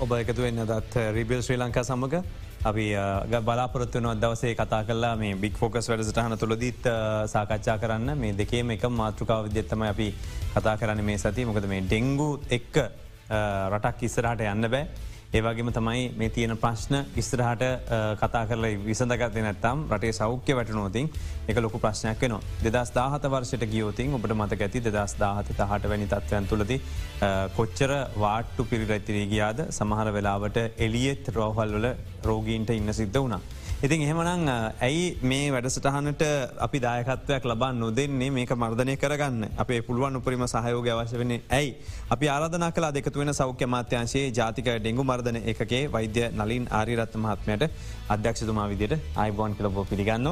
ඔබ එකතුවෙන්න දත් රිබිල් uh, ශ්‍රී ලංකා සමඟ අපි uh, බලාපොරත්වන අදවසේ කතා කල්ලා මේ බික් ෆෝකස් වැඩසටහන තුළදීත් uh, සාකච්ඡා කරන්න. මේ දෙකේම එක මාතෘකාව විද්‍යත්තම අපි කතා කරන්න මේ සති මොකද මේ ඩෙංගු එක්ක රටක් ඉස්සරහට යන්න බෑ. ඒවගේම තමයි මේ තියෙන ප්‍රශ්න ඉස්තරහට කතා කරල විසඳගත නැත්තම් රටේ සෞඛ්‍ය වැටනෝතින් එක ලොකු ප්‍රශ්නයක් වෙන දෙදස් දාහත වර්ෂයට ගියෝතින් ඔබට මතක ඇති දෙදස් දාහත හට වැනි තත්වයන් තුළද කොච්චර වාට්ටු පිරිරැතිරී ගියාද සමහර වෙලාවට එලියෙත් රෝහල්වල රෝගීන්ට ඉන්න සිද්ධ වුණා. ඉතින් එහෙමනං ඇයි මේ වැඩසටහනට අපි දායකත්වයක් ලබා නොදෙන්නේ මේක මර්ධනය කරගන්න අපේ පුළුවන් උපරිම සහයෝග අවශ්‍ය වන්නේ ඇයි. අපි ආරධනා කලා දෙකතුවෙන සෞඛ්‍ය මාත්‍යංශයේ ජාතික ඩෙංගු මර්ධන එකේ වෛද්‍ය නලින් ආරිරත්ත මහත්මයට අධ්‍යක්ෂතුමා විදිට අයිබෝන් කලබෝ පිළිගන්න.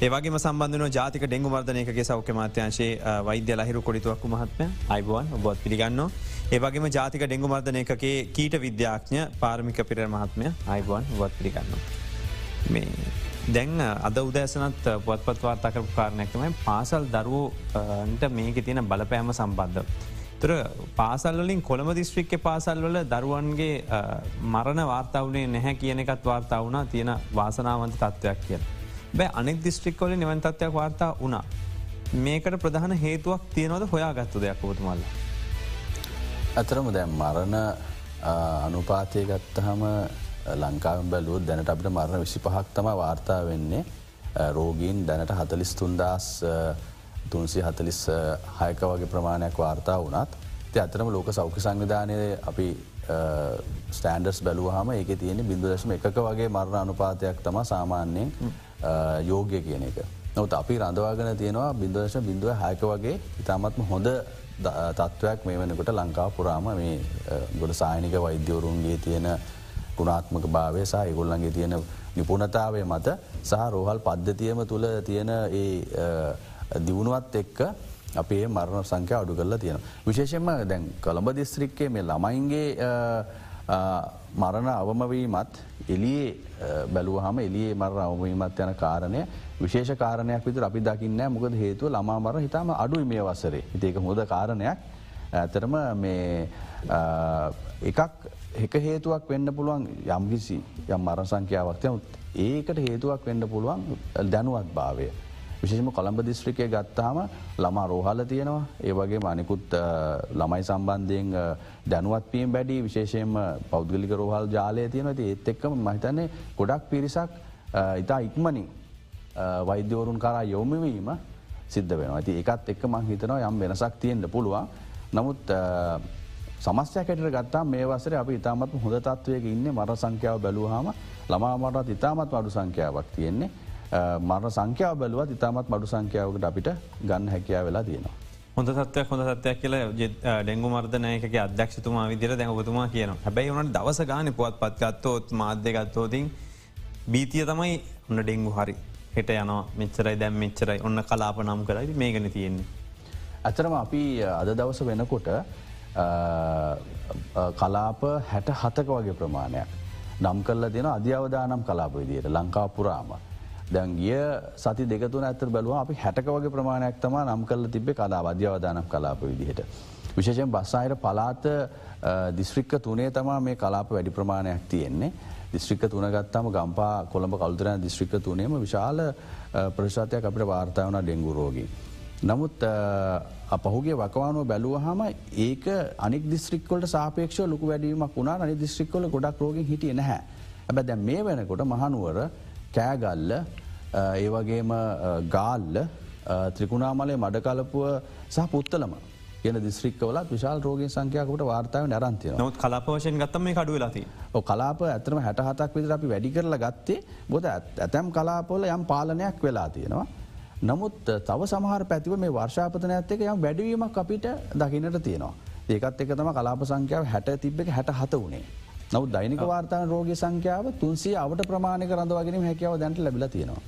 ඒවගේ සම්බන්ධන ජාතික ඩෙංගු මර්ධනයකගේ සෞඛ්‍ය මාත්‍යංශයේ වෛද්‍ය ලහිරු කොඩිතුවක්කු මහත්මය අයිබෝන් ඔබොත් පිළිගන්න. ඒවගේම ජාතික ඩෙංගු මර්ධනයකගේ කීට විද්‍යාඥ පාර්මික පිර මහත්මය අයිබෝන් වත් පිළිගන්න. මේ දැන් අද උදෑසනත් පුවත්පත් වාර්තාකරපු කාරණයක්තමයි පාසල් දරුවන්ට මේක තියෙන බලපෑම සම්බන්ධ. තුර පාසල්ලින් කොළම දිස්ත්‍රික්ක පාසල්වල දරුවන්ගේ මරණ වාර්තාවනේ නැහැ කියන එකත් වාර්තා වුණා තියෙන වාසනාවන්ත තත්ත්වයක් කිය. බෑ අනෙක් දිස්ත්‍රික්කොල නිවන් තත්වයක් වාර්තා වුණා. මේකට ප්‍රධාන හේතුවක් තියෙනවද හොයා ගත්තු දෙයක් ඔබතුමල්ල. ඇතරම දැම් මරණ අනුපාතය ගත්තහම ලංකාවෙන් බැලුවත් දැනට අපට මරණ විසි පහක් තම වාර්තා වෙන්නේ රෝගීන් දැනට හතලිස් තුන්දස් තුන්සි හතලිස් හයක වගේ ප්‍රමාණයක් වාර්තා වනත් ති අතරම ලෝක සෞඛ්‍ය සංවිධානය අපි ස්ටන්ඩර්ස් බැලුවහම ඒක තියෙන බිඳදශම එකක වගේ මරණ අනුපාතයක් තම සාමාන්‍යයෙන් යෝග්‍ය කියන එක. නොත් අපි රඳවාගෙන තියෙනවා බින්දශ බිඳුව හයක වගේ ඉතාමත්ම හොඳ තත්ත්වයක් මේ වනකොට ලංකාව පුරාම මේ ගොඩ සායනික වෛද්‍යවරුන්ගේ තියෙන ගුණාත්මක භාවය සහ ඉගොල්ලන්ගේ තියෙන නිපුණතාවය මත සහ රෝහල් පද්ධතියම තුළ තියෙන ඒ දියුණුවත් එක්ක අපේ මරණ සංඛ්‍ය අඩු කරලා තියෙන. විශේෂෙන්ම දැන් කොළඹ දිස්ත්‍රික්කේ මේ ළමයින්ගේ මරණ අවමවීමත් එලියේ බැලුවහම එලියේ මර අවමීමත් යන කාරණය විශේෂ කාරණයක් විතර අපි දකින්න මොකද හේතුව ළමා මර හිතාම අඩුයි මේ වසරේ. හිතේක හොද කාරණයක්. ඇතරම මේ එකක් එක හේතුවක් වෙන්න පුළුවන් යම්කිසි යම් මර සංඛ්‍යාවක්තය ඒකට හේතුවක් වෙන්න පුළුවන් දැනුවත් භාවය. විශේෂම කොළඹ දිස්ත්‍රිකය ගත්තාම ළමා රෝහල තියෙනවා. ඒවගේ මනිකුත් ළමයි සම්බන්ධයෙන් දැනුවත්වීම බැඩි විශේෂයෙන්ම පෞද්ගලික රෝහල් ජාලය තියෙනවති ඒත් එක්කම මහිතන්නේ ගොඩක් පිරිසක් ඉතා ඉක්මනින් වෛද්‍යවරුන් කරා යොමවීම සිද්ධ වෙන ඇති එකත් එක්ක මං හිතනවා යම් වෙනසක් තියෙන්ට පුළුවන්. නමුත් සමස්යකට ගත්තා මේ වසර අපි ඉතාමත් හොඳ තත්වයක ඉන්න මර සංඛ්‍යාව බැලූහම ළමාමටත් ඉතාමත් අඩු සංඛ්‍යාවක් තියෙන්නේ මර සංඛ්‍යාව බැලුවත් ඉතාමත් මඩු සංඛ්‍යාවකට අපිට ගන්න හැකියාව වෙලා තියෙනවා. හොඳ තත්වයක් හොඳ තත්වයක් කියල ඩෙංගු මර්ධනයක අධ්‍යක්ෂතුමා විදිර දැන් ඔබතුමා කියන හැබැයි වනට දවස ගාන පුවත් පත්ගත්තෝත් මාධ්‍යගත්තෝතින් බීතිය තමයි ඔන්න ඩෙංගු හරි හෙට යනවා මෙච්චරයි දැම් මෙච්චරයි ඔන්න කලාප නම් කරයි මේගන තියෙන්නේ. ඇතරම අපි අද දවස වෙනකොට කලාප හැට හතක වගේ ප්‍රමාණයක්. නම් කල්ල දෙන අධ්‍යවදානම් කලාප විදියට ලංකා පුරාම. දැන් ගිය සති දෙකතුන ඇතර බැලුව අපි හැටක වගේ ප්‍රමාණයක් තම නම් කල්ල තිබේ කලා අධ්‍යවදානම් කලාප විදිහට. විශේෂයෙන් බස්සාහිර පලාත දිස්ත්‍රික්ක තුනේ තමා මේ කලාප වැඩි ප්‍රමාණයක් තියෙන්නේ. දිස්ත්‍රික්ක තුනගත්තම ගම්පා කොළඹ කල්ුතරන දිස්ත්‍රික්ක තුනේම විශාල ප්‍රශාතයක් අපිට වාර්තාවන ඩෙංගු රෝගී. නමුත් අපහුගේ වකවානුව බැලුවහම ඒක අනික් දිස්ත්‍රික්කොලට සාපේක්ෂ ලොකු වැඩීමක් වුණා අනි දිස්ත්‍රික්කොල ගොඩක් රෝග හිටිය නැහැ. ඇබ දැ මේ වෙනකොට මහනුවර කෑගල්ල ඒවගේම ගාල්ල ත්‍රිකුණාමලේ මඩකලපුව සහ පුත්තලම කියන දිස්ත්‍රික්කවලත් විශාල් රෝග සංකයකට වාර්තාව නැරන්තිය නොත් කලාපවශයෙන් ගත්තම මේ කඩු වෙලාති කලාප ඇතරම හැට හතක් විදිර අපි වැඩි කරලා ගත්තේ බොද ඇතැම් කලාපොල යම් පාලනයක් වෙලා තියෙනවා. නමුත් තව සමහර පැතිව මේ වර්ෂාපතන ඇත්තක යම් වැඩවීමක් අපිට දකිනට තියෙනවා. ඒකත් එක තම කලාප සංඛ්‍යාව හැට තිබ්බ හැට හත වනේ. නව දෛනික වාර්තාන රෝග සංඛ්‍යාව තුන්සිය අවට ප්‍රමාණක රඳවාගෙන හැකියාව දැන්ට ලැබිල තියෙනවා.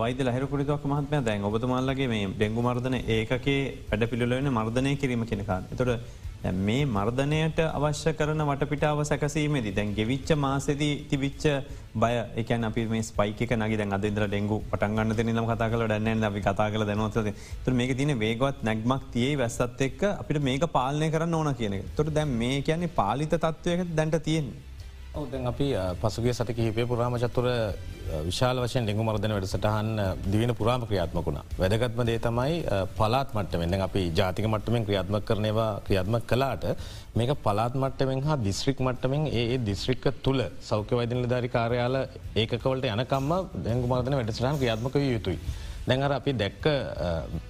වයිද ලහිරකුරිතක් මහත්මය දැන් ඔබතුමාල්ලගේ මේ ඩෙංගු මර්ධන ඒකේ වැඩ පිළිලවෙන මර්ධනය කිරීම කෙනකා. තොට මේ මර්ධනයට අවශ්‍ය කරන වටපිටාව සැකසීමේදී දැන් ගෙවිච්ච මාසදී තිවිච්ච බය එකන අපි මේ ස්පයික නග දැන් අදදර ඩෙංගු පටන්ගන්න ති නම කතා කල ඩන්න අපි කතා කල දැනවත තුර මේක තින වේගවත් නැක්මක් තියේ වැස්සත් එක්ක අපිට මේක පාලනය කරන්න ඕන කියන තුර දැන් මේ කියන්නේ පාලිත තත්ත්වයක දැන්ට තියෙන්නේ. ඔවදැන් අපි පසුගේ සති කිහිපේ පුරාමචත්තුර විශාල වශයෙන් ඩෙංගු මර්ධන වැඩසටහන් දිවෙන පුරාම ක්‍රියාත්මකුණ. වැදගත්ම දේ තමයි පලාත් මට්ටමෙන් අපි ජාතික මට්ටමෙන් ක්‍රියාත්ම කරනවා ක්‍රියාත්ම කලාට මේක පලාත් මට්ටමෙන් හා දිස්ත්‍රික් මට්ටමෙන් ඒ දිස්ත්‍රික්ක තුළ සෞඛ්‍ය වෛදන ධරි කාරයාල ඒකවලට යනකම්ම දැංගු මර්ධන වැඩසටහන් ක්‍රියාත්මක යුතුයි. දැඟර අපි දැක්ක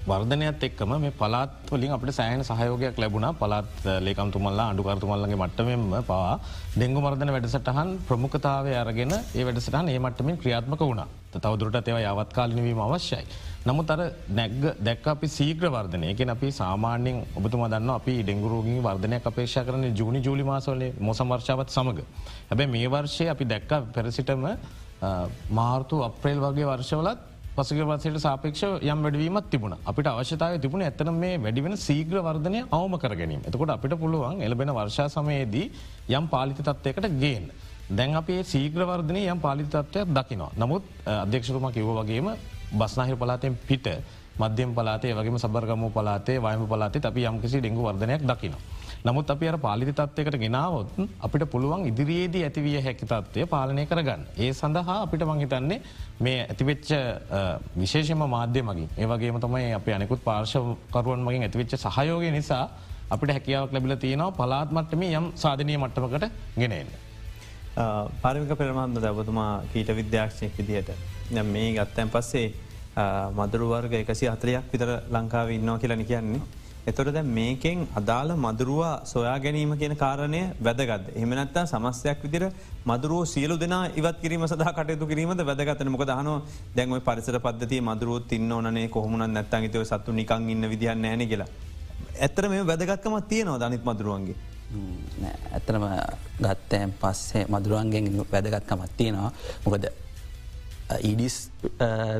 වර්ධනයත් එක්කම මේ පලාත්වලින් අපට සෑහන සහයෝගයක් ලැබුණ පලාත් ලේකම්තුමල්ලා අඩුකරතුමල්ලගේ මට්ටමෙන්ම පවා ඩෙංගු මර්ධන වැඩසටහන් ප්‍රමුඛතාවය අරගෙන ඒ වැඩසටහන් ඒ මට්ටමින් ක්‍රියාත්මක වුණ තවදුරට ඒව යවත්කාලනවීම අවශ්‍යයි. නමුත් අර නැග්ග දැක් අපි සීග්‍ර වර්ධනය එකෙන අපි සාමාන්‍යෙන් ඔබතුම දන්න අපි ඩෙංගුරෝගී වර්ධනයක් අපේක්ෂ කරන ජූනි ජූලි මාසවලේ මොසමර්ශාවත් සමඟ. හැබැ මේ වර්ෂය අපි දැක්ක පෙරසිටම මාර්තු අප්‍රේල් වගේ වර්ෂවලත් පසුග වසයට සාපේක්ෂ යම් වැඩවීමත් තිබුණ අපිට අවශ්‍යතාව තිබුණ ඇතන මේ වැඩිවෙන සීග්‍ර වර්ධනය අවම කර ගැනීම එතකොට අපිට පුළුවන් එලබෙන වර්ෂා සමයේදී යම් පාලිති තත්වයකට ගේන්. දැන් අපේ සීග්‍රවර්ධනය යම් පාලිතත්වයක් දකිනවා. නමුත් අධ්‍යක්ෂතුම කිව්ව වගේම බස්නාහිර පලාතෙන් පිට මධ්‍යම පලාතේ වගේ සබර්ගම පලාතේ වයම පලාතේ අපි යම්කිසි ඩෙංගු වර්ධනයක් දකිනවා. නමුත් අපි අර පාලිති තත්වයකට ගෙනාවොත් අපිට පුළුවන් ඉදිරියේදී ඇතිවිය හැකි තත්වය පාලනය කරගන්න. ඒ සඳහා අපිට මංහිතන්නේ මේ ඇතිවෙච්ච විශේෂම මාධ්‍ය මගින් ඒවගේම තමයි අප අනෙකුත් පාර්ශකරුවන් මගින් ඇතිවෙච්ච සහයෝගය නිසා අපිට හැකියාවක් ලැබිල තියෙනවා පලාත්මට්ටම යම් සාධනය මට්ටමකට ගෙනෙන්. පාරිමික පෙරමන්ද දැබතුමා කීට විද්‍යාක්ෂණයක් විදිහට මේ ගත්තැන් පස්සේ මදුරුවර්ග එකසි අතරයක් විතර ලංකාව ඉන්නවා කියලනි කියන්නේ. එතොට දැ මේකෙන් අදාළ මදුරුවා සොයා ගැනීම කියන කාරණය වැදගත් එහමනත්තා සමස්යක් විදිර මදුරුව සියලු දෙෙන ඉවත් කිරීම සහ කටයුතු කිරීමද වැදගතන මොක දහන දැන්ව පරිසර පද්ධති මදුරුවත් තින්න ඕනේ කොහොමුණ නැත්තන් තව සත්තු නිකං ඉන්න විදිහන්න ෑන කියලා. ඇත්තර මේ වැදගත්කම තියෙනවා දනිත් මදුරුවන්ගේ. ඇතරම ගත්තෑන් පස්සේ මදුරුවන්ගෙන් වැදගත්කමත් තියෙනවා මොකද ඉඩිස්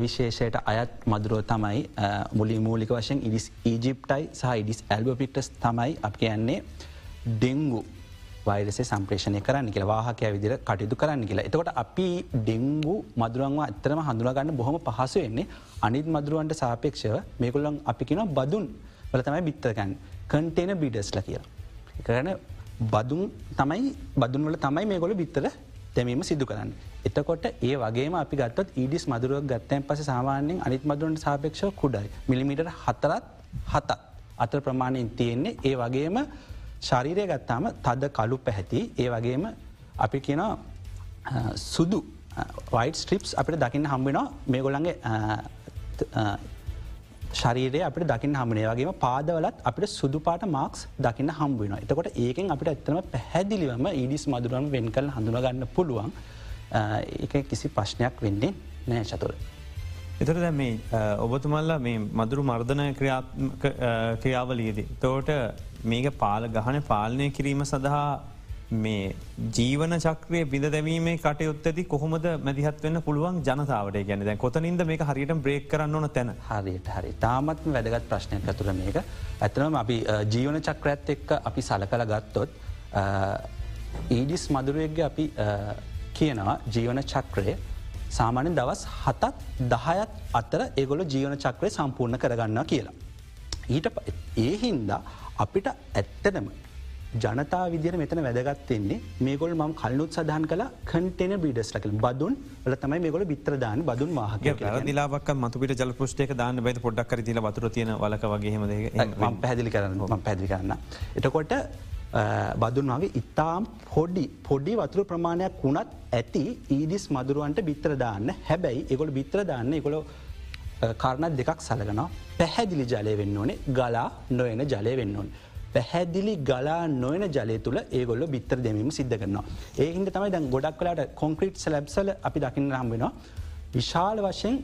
විශේෂයට අයත් මදුරුව තමයි මුලි මූලික වශයෙන් ඉඩිස් ඊජිප්ටයි සහ ඉඩිස් ඇල්බපික්ටස් තමයි අප කියන්නේ ඩෙංගු වෛරසේ සම්ප්‍රේෂණය කරන්න කියලා වාහකය විදිර කටයුතු කරන්න කියලා. එතකොට අපි ඩෙංගු මදුරුවන්වා ඇත්තරම හඳුනාගන්න බොහොම පහසු වෙන්නේ අනිත් මදුරුවන්ට සාපේක්ෂව මේකුල්ලන් අපි කියෙන බදුන් වල තමයි බිත්තරගන්න කන්ටේන බිඩස්ල කියලා. කරන බදුන් තමයි බදුන්වල තමයි මේ ගොල බිත්තර තැමීම සිදු කරන්න. එතකොට ඒ වගේම අපි ගත්තත් ඊඩිස් මදුරුවක් ගත්තයන් පස සාමාන්‍යෙන් අනිත් මදුරන්ට සාපේක්ෂ කුඩයි. මිලිමිට හතරත් හතත් අතර ප්‍රමාණයෙන් තියෙන්නේ. ඒ වගේම ශරීරය ගත්තාම තද කලු පැහැති. ඒ වගේම අපි කියන සුදු වයිට ස්ට්‍රිප්ස් අපිට දකින්න හම්බෙනවා මේ ගොළන්ගේ ශරීරය අපට දකින්න හමනේ වගේම පාදවලත් අපට සුදුපාට මාක්ස් දකින්න හම්බුවෙන එතකොට ඒකෙන් අපිට ඇත්තම පැහැදිලිවම ඉඩිස් මදුරම් වෙන් කල් හඳුනගන්න පුළුවන් එක කිසි ප්‍රශ්නයක් වෙන්නේ නෑ චතුර. එතර දැ මේ ඔබතුමල්ලා මේ මදුරු මර්ධනය ක්‍රියාවලියේදී. තෝට මේක පාල ගහන පාලනය කිරීම සඳහා මේ ජීවන චක්‍රය බිඳ දැමීමේ කටයුත්තති කොහොමද මැදිහත් වන්න පුළුවන් ජනතාවට? ගැන දැ කොතනින්ද මේ හරියට බ්‍රේක් කරන්න ඕන තැන? හරියට හරි තාමත්ම වැදගත් ප්‍රශ්නයක් ඇතුර මේක. ඇතනම අපි ජීවන චක්‍රඇත් එක්ක අපි සල කළ ගත්තොත් ඊඩිස් මදුරුවක්ග අපි කියනවා ජීවන චක්‍රය සාමාන්‍ය දවස් හතත් දහයත් අතර ඒගොල ජීවන චක්‍රය සම්පූර්ණ කරගන්න කියලා. ඊට ඒ හින්දා අපිට ඇත්තනම ජනතා විදිර මෙතන වැදගත්වෙන්නේ මේගොල් ම කල්ලුත් සදහන් කළ කටන බිඩස්ලකල් බදුන් ල තමයි මේගොල බිත්‍රදාන බදුන් වාහක දිලාවක් මතුපිට ජල පෘෂ්ටේක දාන්න බයි පොඩක් තිල වතුර තියන වලක වගේම ම පැදිලි කරන්න පැදිි කරන්න. එතකොට බදුන් වගේ ඉතාම් පොඩි පොඩි වතුර ප්‍රමාණයක් වුණත් ඇති ඊදිස් මදුරුවන්ට බිත්‍රදාන්න හැබැයි එකොළ බිත්‍රදාන්න එකොළ කාරණත් දෙකක් සලගනවා පැහැදිලි ජලය වෙන්න ඕනේ ගලා නොයන ජලය වෙන්න ඕන්. පැහැදිලි ගලා නොයන ජලය තුළ ඒගොල්ල බිත්තර දෙමීම සිද්ධ කරනවා. ඒහින්ද තමයි දැන් ගොඩක් කලාට කොන්ක්‍රීට් සලබ්සල අපි දකින්න හම්බෙනවා. විශාල වශයෙන්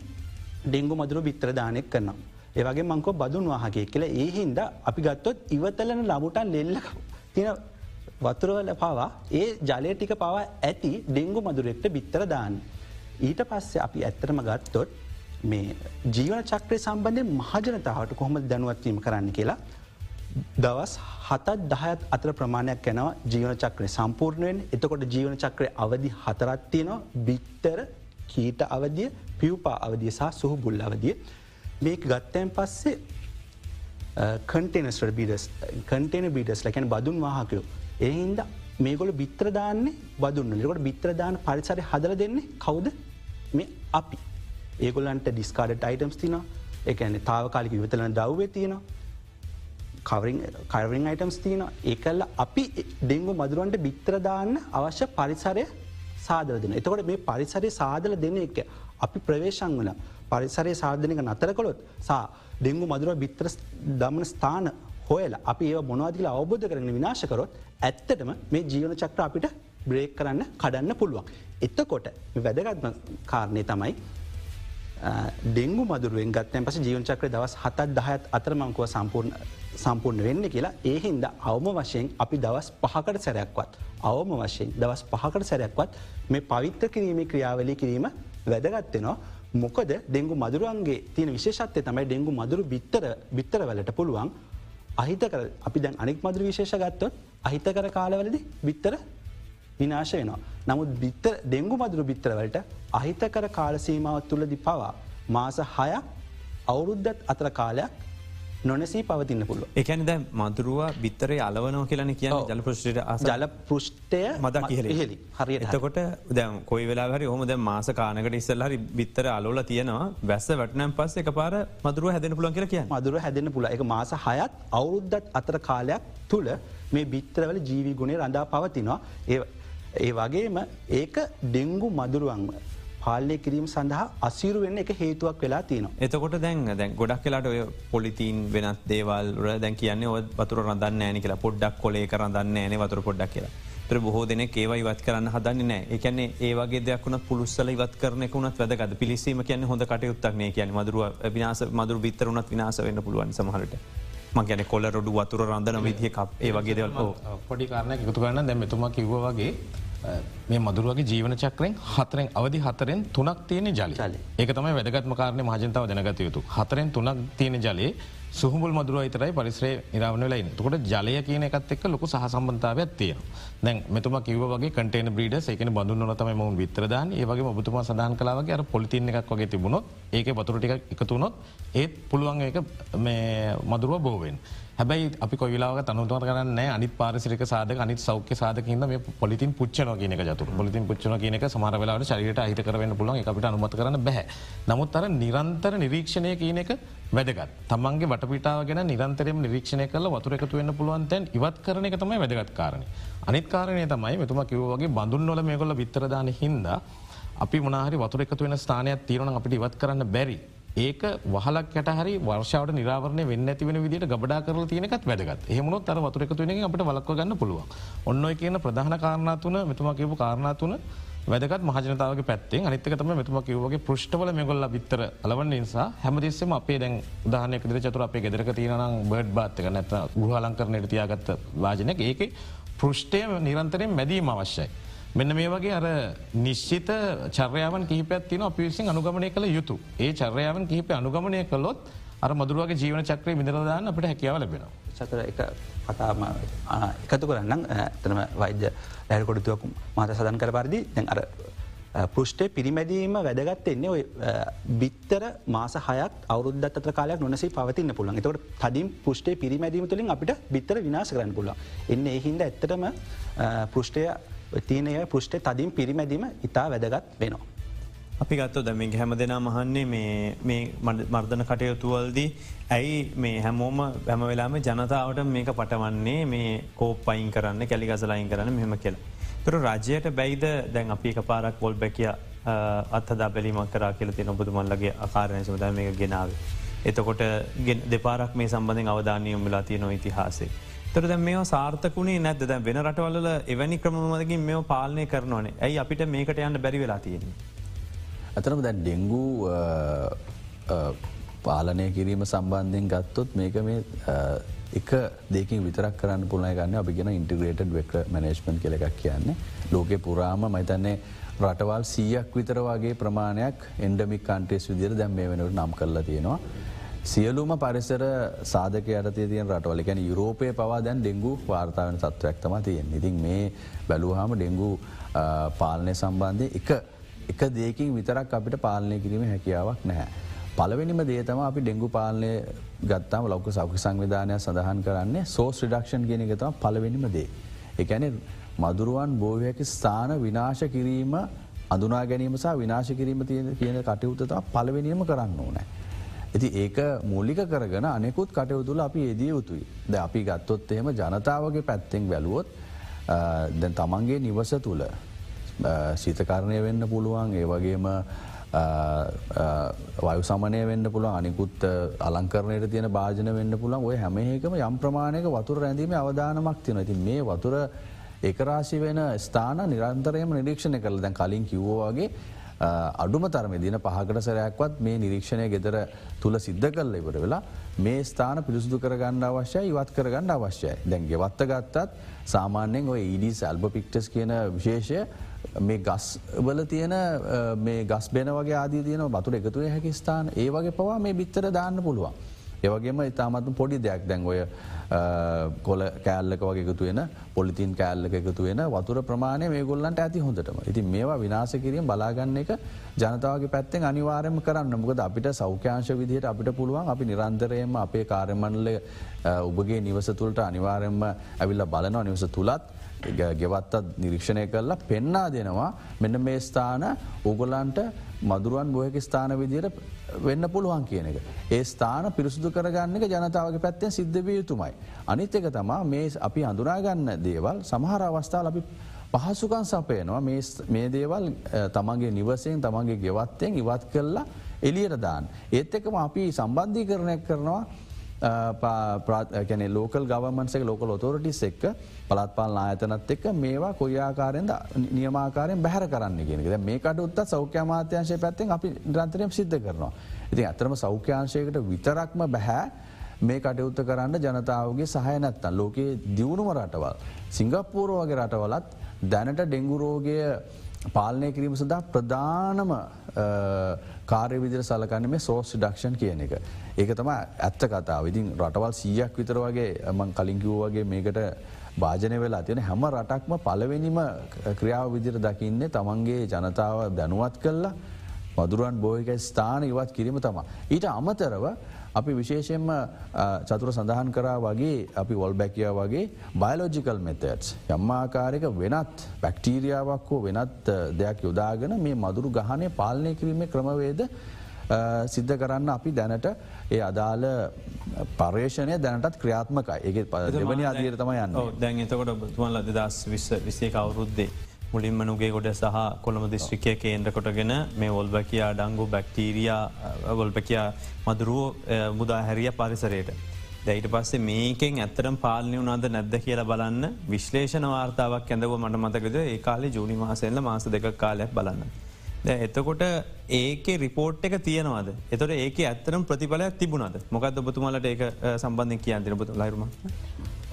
ඩෙංගු මදුරු බිත්තර දානයක් කරනවා. ඒවගේ මංකෝ බදුන් වාහගේ කියල ඒහින්ද අපි ගත්තොත් ඉවතලන ලබුටන් ලෙල්ලක තින වතුරවල පවා ඒ ජලය ටික පවා ඇති ඩෙංගු මදුරෙක්ට බිත්තර දාන්න. ඊට පස්සේ අපි ඇත්තරම ගත්තොත් මේ ජීවන චක්‍රය සම්බන්ධය මහජනතාවට කොහොම දැනුවත්වීම කරන්න කියලා දවස් හතත් දහයත් අතර ප්‍රමාණයක් යැනවා ජීවන චක්‍රය සම්පූර්ණයෙන්. එතකොට ජීවන චක්‍රය අවධි හතරත්තියනවා බිත්තර කීට අවධිය පිව්පා අවධිය සහ සුහු බුල් අවදිය. මේක ගත්තයන් පස්සේ කටනස්ට බිඩස් කටන බිඩස් ලැකැන බදුන් වාහකයෝ. එහින්ද මේගොල බිත්‍රදාන්නේ බදුන්න ලකොට බිත්‍රදාන පරිසරය හදර දෙන්නේ කවුද? මේ අපි. ඒගොලන්ට ඩිස්කාඩට අයිටම්ස් තින එකන තාවකාලික විතලන දව්වේ තියෙනවා. කවරිං අයිටම්ස් තියන ඒකල්ල අපි ඩෙංගු මදුරුවන්ට බිත්‍රදාන්න අවශ්‍ය පරිසරය සාදර දෙන. එතකොට මේ පරිසරය සාදල දෙන එක අපි ප්‍රවේශන් වන පරිසරය සාධනක නතර කොළොත් සා ඩෙංගු මදුරුව බිත්‍ර දමන ස්ථාන හොයල අපි ඒ මොනවාදිල අවබෝධ කරන විනාශකරොත් ඇත්තටම මේ ජීවන චක්‍ර අපිට බ්‍රේක් කරන්න කඩන්න පුළුවන්. එත්තකොට වැදගත්ම කාරණය තමයි ඩෙංගු මදුරුවෙන් ගත්තයන් පස ජීවන චක්‍ර දවස් හතත් දහත් අතරමංකුව සම්පූර්ණ සම්පූර්ණ වෙන්න කියලා ඒහින්ද අවම වශයෙන් අපි දවස් පහකට සැරයක්වත්. අවම වශයෙන් දවස් පහකට සැරයක්වත් මේ පවිත්‍ර කිරීමේ ක්‍රියාවලි කිරීම වැදගත්වෙනවා. මොකද ඩෙංගු මදුරුවන්ගේ තියෙන විශේෂත්වය තමයි ඩෙංගු මදුරු බිත්තර බිත්තර වලට පුළුවන් අහිතකර අපි දැන් අනික් මදුර විශේෂ ගත්තොත් අහිතකර කාලවලදි බිත්තර විනාශ වෙනවා. නමුත් බිත්තර ඩෙංගු මදුරු බිත්තරවලට අහිතකර කාලසීමාවත් තුළදි පවා මාස හයක් අවුරුද්ධත් අතර කාලයක් නොනැසී පවතින්න පුළුව එකන දැ මදුරුව බිත්තරේ අලවනෝ කියලන කිය ජල පෘෂ්ට ජල පෘෂ්ටය මද කියහෙලි හරි. එතකොට දැම් කොයි වෙලා හරි හොම දැ මාස කානකට ඉස්සල් හරි බිත්තර අලෝල තියෙනවා. වැස්ස වැටනම් පස් එක පාර මදුරුව හැදෙන පුලන් කියල කිය මදුර හැදෙන පුල එක මාස හයත් අවුරුද්ධත් අතර කාලයක් තුළ මේ බිත්තරවල ජීවි ගුණේ රඳා පවතිනවා. ඒ ඒ වගේම ඒක ඩෙංගු මදුරුවන්ම පාලනය කිරීම සඳහා අසිරු වෙන්න එක හේතුවක් වෙලා තියනවා. එතකොට දැන් දැන් ගොඩක් කියලාට ඔය පොලිතීන් වෙනත් දේවල්ර දැන් කියන්නේ ඔ වතුර රඳන්න ෑන කියලා. පොඩ්ඩක් කොලේ කරඳන්න ෑන වතුර පොඩ්ඩක් කියලා. තර බොහෝ දෙන ඒවා ඉවත් කරන්න හදන්න නෑ එකන්නේ ඒවගේ දෙයක්ුණ පුළුස්සල ඉවත් කරනකුණත් වැදගද පිලිසීම කියන්න හොඳ කටයුත්තක්නේ කියන මදුරුව විනාස මදුර බිත්තරනත් විනාස වෙන්න පුළුවන් සමහට. මගැන කොල රොඩු වතුර රඳන විදිහ ඒ වගේ දෙවල්. පොඩි කාරණ එකතු කරන්න දැම එතුමා කිව්ව වගේ මේ මදුරුවගේ ජීවන චක්‍රෙන් හතරෙන් අවධි හතරෙන් තුනක් තියෙන ජලි ඒක තමයි වැදගත්ම කාරණය මහජනතාව දැනගත යුතු. හතරෙන් තුනක් තියෙන ජලයේ සුහමුල් මදුරුව අතරයි පරිස්රේ නිරාවන ලයින් තකොට ජලය කියන එකත් එක් ලොකු සහසම්බන්ධාවයක් තියෙන දැන් මෙතුම කිව වගේ කටේන බ්‍රීඩ එකන බඳු නොතම ම විතරදාන ඒවගේ ඔබතුමා සදාන් කලාවගේ අර පොලිතින් එකක් වගේ තිබුණොත් ඒක වතුරටික එකතුනොත් ඒත් පුළුවන් එක මදුරුව බෝවෙන්. හැබයි අපි කොවිලාව තනුතුව කරන්න අනි පාරිසික සාධ අනි සෞඛ්‍ය සාධකින්ද මේ පොලිතින් පුච්චන කියනක ජතු පොලිතින් පුච්චන කියනක සමරවෙලාට ශරියට අහිත කරන්න පුලන් අපිට අනුමත කරන්න බැහ නමුත් අර නිරන්තර නිරීක්ෂණය කියන එක වැදගත්. තමන්ගේ වටපිටාව ගැන නිරන්තරම නිරීක්ෂණය කල වතුර එකතු වෙන්න පුළුවන් තැන් ඉවත් කරන එක තමයි වැදගත් කාරණ. අනිත් කාරණය තමයි මෙතුම කිව්වගේ බඳුන්වල මේකොල විතරදාන හින්ද අපි මොනාහරි වතුර එකතු වෙන ස්ථානයක් තීරණ අපිට ඉවත් කරන්න බැරි. ඒක වහලක් යට හරි වර්ෂාවට නිරාවරණය වෙන්න ඇති වෙන විදිට ගබඩා කරල තියනකත් වැදගත්. එහමුණොත් අර වතුරක තුන අපට වලක්ව ගන්න පුළුවන්. ඔන්න කියන ප්‍රධාන කාරණාතුන මෙතුම කියපු කාරණාතුන වැදගත් මහජනතාවගේ පැත්තේ අනිතකතම මෙතුම කිවගේ පෘෂ්ටවල මෙගොල්ල විත්තර අලවන්න නිසා හැමදෙස්සම අපේ දැන් උදාහනයක දිර චතුර අපේ ගෙදරක තියෙනනම් බඩ් බාත්තක නැත ගෘහලංකරනයට තියාගත්ත වාජනයක් ඒක පෘෂ්ටය නිරන්තරයෙන් මැදීම අවශ්‍යයි. මෙන්න මේ වගේ අර නිශ්චිත චර්යාවන් කිහිපත් තින අපි විසින් අනුගමනය කළ යුතු ඒ චර්යාවන් කිහිප අනුගමනය කළොත් අර මදුරුවගේ ජීවන චක්‍රය මිදරදාන්න අපට හැකියාව ලබෙනවා. චතර එක කතාම එකතු කරන්නම් ඇතනම වෛද්‍ය ලෑරකොඩතුවක මත සදන් කර පරිදි දැන් අර පෘෂ්ටේ පිරිමැදීම වැදගත් එන්නේ ඔය බිත්තර මාස හයක් අවුද්ධ අත කාලයක් නොනසේ පවතින්න පුළන් එතකට තදින් පෘෂ්ටේ පිරිමැදීම තුළින් අපිට බිත්තර විනාශ කරන්න පුළ එන්න එහින්ද ඇත්තටම පෘෂ්ටය තියනය පෘෂ්ටේ තදින් පිරිමැදීම ඉතා වැදගත් වෙනවා. අපි ගත්ත දැමින් හැම දෙනා මහන්නේ මේ මර්ධන කටයුතුවල්දී ඇයි මේ හැමෝම හැම වෙලාම ජනතාවට මේක පටවන්නේ මේ කෝප පයින් කරන්න කැලි ගසලයින් කරන්න මෙහෙම කියලා. තුර රජයට බැයිද දැන් අපි එක පාරක් පොල් බැකිය අත්හදා බැලීමක් කරා කියල තින ඔබතුමල්ලගේ අකාරණය සමද මේ ගෙනාව. එතකොට දෙපාරක් මේ සම්බඳධෙන් අවධානයම් වෙලා තිය නො ඉතිහාසේ. තර දැ මේ සාර්ථකුණේ නැද දැ වෙන රටවල්ල එවැනි ක්‍රමමදකින් මෙ පාලනය කරනවනේ ඇයි අපිට මේකට යන්න බැරි වෙලා තියෙන්නේ. ඇතරම දැ ඩෙංගු පාලනය කිරීම සම්බන්ධයෙන් ගත්තොත් මේක මේ එක දෙකින් විතරක් කරන්න පුළන ගන්න අපි ගෙන ඉන්ටග්‍රේටඩ් වෙක මනේජ්මන් කෙල එකක් කියන්නේ. ලෝක පුරාම මයිතන්නේ රටවල් සීයක් විතර වගේ ප්‍රමාණයක් එන්ඩමික් කන්ටේස් විදිර දැම් මේ වෙනට නම් කරලා තියෙනවා. සියලුම පරිසර සාධක යටතේ තියන රටවල. ගැන යුරෝපය පවා දැන් ඩෙංගු වාර්තාාවන තත්ත්වයක් තම තියෙන් ඉතින් මේ බැලූහම ඩෙංගු පාලනය සම්බන්ධය එක එක දෙකින් විතරක් අපිට පාලනය කිරීම හැකියාවක් නැහැ. පලවෙනිම දේතම අපි ඩෙංගු පාලනය ගත්තාම ලොක සෞඛ්‍ය සංවිධානය සඳහන් කරන්නේ සෝස් රිඩක්ෂන් කියන එකතම පලවෙනිම දේ. එකැන මදුරුවන් බෝවහැකි ස්ථාන විනාශ කිරීම අඳුනා ගැනීම සහ විනාශ කිරීම තියෙන කියන කටයුත්තතා පලවෙනියම කරන්න ඕනෑ. ඇති ඒක මූල්ලික කරගෙන අනෙකුත් කටයුතුල අපි ඒදිය යුතුයි. ද අපි ගත්තොත් එහෙම ජනතාවගේ පැත්තෙන් වැලුවොත් දැන් තමන්ගේ නිවස තුළ ශීතකරණය වෙන්න පුළුවන්. ඒ වගේම වයු සමනය වෙන්න පුළුව අනිකුත් අලංකරණයට තියෙන භාජන වෙන්න පුළන් ඔය හැමඒකම යම් ප්‍රමාණයක වතුර රැඳීම අවධානමක් තියන ඇති මේ වතුර ඒකරාශි වෙන ස්ථාන නිරන්තරයම නිරීක්ෂණය කරල දැන් කලින් කිව්වෝගේ අඩුම තරම දින පහකට සරයක්වත් මේ නිරීක්ෂණය ගෙදර තුළ සිද්ධ කල්ල ඉවර වෙලා මේ ස්ථාන පිරිසුදු කරගන්න අවශ්‍යයි ඉවත් කරගන්න අවශ්‍යයි. දැන් ගෙවත්ත ගත්තත් සාමාන්‍යෙන් ඔය ඉඩිස් ඇල්බ පික්ටස් කියන විශේෂය මේ ගස් වල තියෙන මේ ගස් බෙන වගේ ආදී තියන බතුර එකතුේ හැකි ස්ථාන ඒ වගේ පවා මේ බිත්තර දාන්න පුළුවන්. ඒවගේම ඉතාමත්ම පොඩි දෙයක්. දැන් ඔය කොල කෑල්ලක වගේ එකතු වෙන පොලිතින් කෑල්ලක එකතු වෙන වතුර ප්‍රමාණය මේ ගොල්ලන්ට ඇති හොඳටම. ඉති මේවා විනාස කිරීම බලාගන්න එක ජනතාවගේ පැත්තෙන් අනිවාරයම කරන්න. මොකද අපිට සෞඛ්‍යංශ විදිහයට අපිට පුළුවන් අපි නිරන්තරයම අපේ කාර්යමණ්ඩල ඔබගේ නිවස තුළට අනිවාරයෙන්ම ඇවිල්ල බලනවා. නිවස තුළත් ගෙවත්තත් නිරීක්ෂණය කරලා පෙන්නා දෙනවා. මෙන්න මේ ස්ථාන ඕගොලන්ට මදුරුවන් බොහක ස්ථාන විදියට වෙන්න පුළුවන් කියන එක. ඒ ස්ථාන පිරිසුදු කරගන්න එක ජනතාවගේ පැත්තෙන් සිද්ධවිය යුතුමයි. අනිත් එක තමා මේ අපි අඳුනාගන්න දේවල් සමහර අවස්ථාව අපි පහසුකන් සපයනවා මේ දේවල් තමන්ගේ නිවසයෙන් තමන්ගේ ගෙවත්තයෙන් ඉවත් කරලා එලියට දාන්. ඒත් එකම අපි සම්බන්ධී කරණයක් කරනවා ප්‍රාන ලෝකල් ගවමන්සක ලෝකල් ඔතෝරටිස් එක්ක පළත්පාල ආයතනත් එක්ක මේවා කොයිආකාරෙන්ද නියමාකාරයෙන් බැහර කරන්න ගෙනක මේකට උත්ත සෞඛ්‍ය මාත්‍යංශය පැත්තෙන් අපි නිරන්තරයම් සිද්ධ කරනවා. ඉතින් ඇතරම සෞඛ්‍යංශයකට විතරක්ම බැහැ මේ කටයුත්ත කරන්න ජනතාවගේ සහය නැත්තන් ලෝකයේ දියුණුම රටවල්. සිංගප්පූර වගේ රටවලත් දැනට ඩෙංගුරෝගය පාලනය කිරීම සඳහා ප්‍රධානම කාරය විදිර සලකන්න මේ සෝස් ඩක්ෂන් කියන එක. ඒක තම ඇත්ත කතා විදින් රටවල් සීයක් විතර වගේ මං කලින්කිව් වගේ මේකට භාජනය වෙලා තියෙන හැම රටක්ම පලවෙනිම ක්‍රියාව විදිර දකින්නේ තමන්ගේ ජනතාව දැනුවත් කල්ලා මදුරුවන් බෝහික ස්ථාන ඉවත් කිරීම තමා. ඊට අමතරව අපි විශේෂයෙන්ම චතුර සඳහන් කරා වගේ අපි වොල්බැකිය වගේ බයිලෝජිකල් මෙතටස් යම්මාකාරක වෙනත් පැක්ටීරියාවක් හෝ වෙනත් දෙයක් යොදාගෙන මේ මදුරු ගහනය පාලනය කිරීමේ ක්‍රමවේද සිද්ධ කරන්න අපි දැනට ඒ අදාළ පර්ේෂණය දැනටත් ක්‍රියාත්මකයි. ඒ දෙවනි අදීර තම යන්න. දැන් එතකොට බතුමල දෙදස් විස්ස විසේ කවුරුද්දේ මුලින්ම නුගේ ගොඩ සහ කොළඹ දිස්ත්‍රිකය කේන්ද්‍ර කොටගෙන මේ ඔල්බැකයා ඩංගු බැක්ටීරයා වොල්පැකයා මදුරුව මුදා හැරිය පරිසරයට. දැයිට පස්සේ මේකෙන් ඇත්තරම් පාලනය වනාද නැද්ද කියලා බලන්න. විශ්ලේෂණ වාර්තාවක් ඇඳව මට මතකද? ඒ කාලේ ජූනි මාසෙල්ල මාස දෙක කාලයක් බලන්න. එතකොට ඒක රිපෝට් එක තියනවාද? එතොට ඒක ඇත්තරම් ප්‍රතිඵලයක් තිබුණද? මොකක්ද ඔබතුමාලට ඒක සම්බන්ධය කියන්තින බතු ලයිරුම.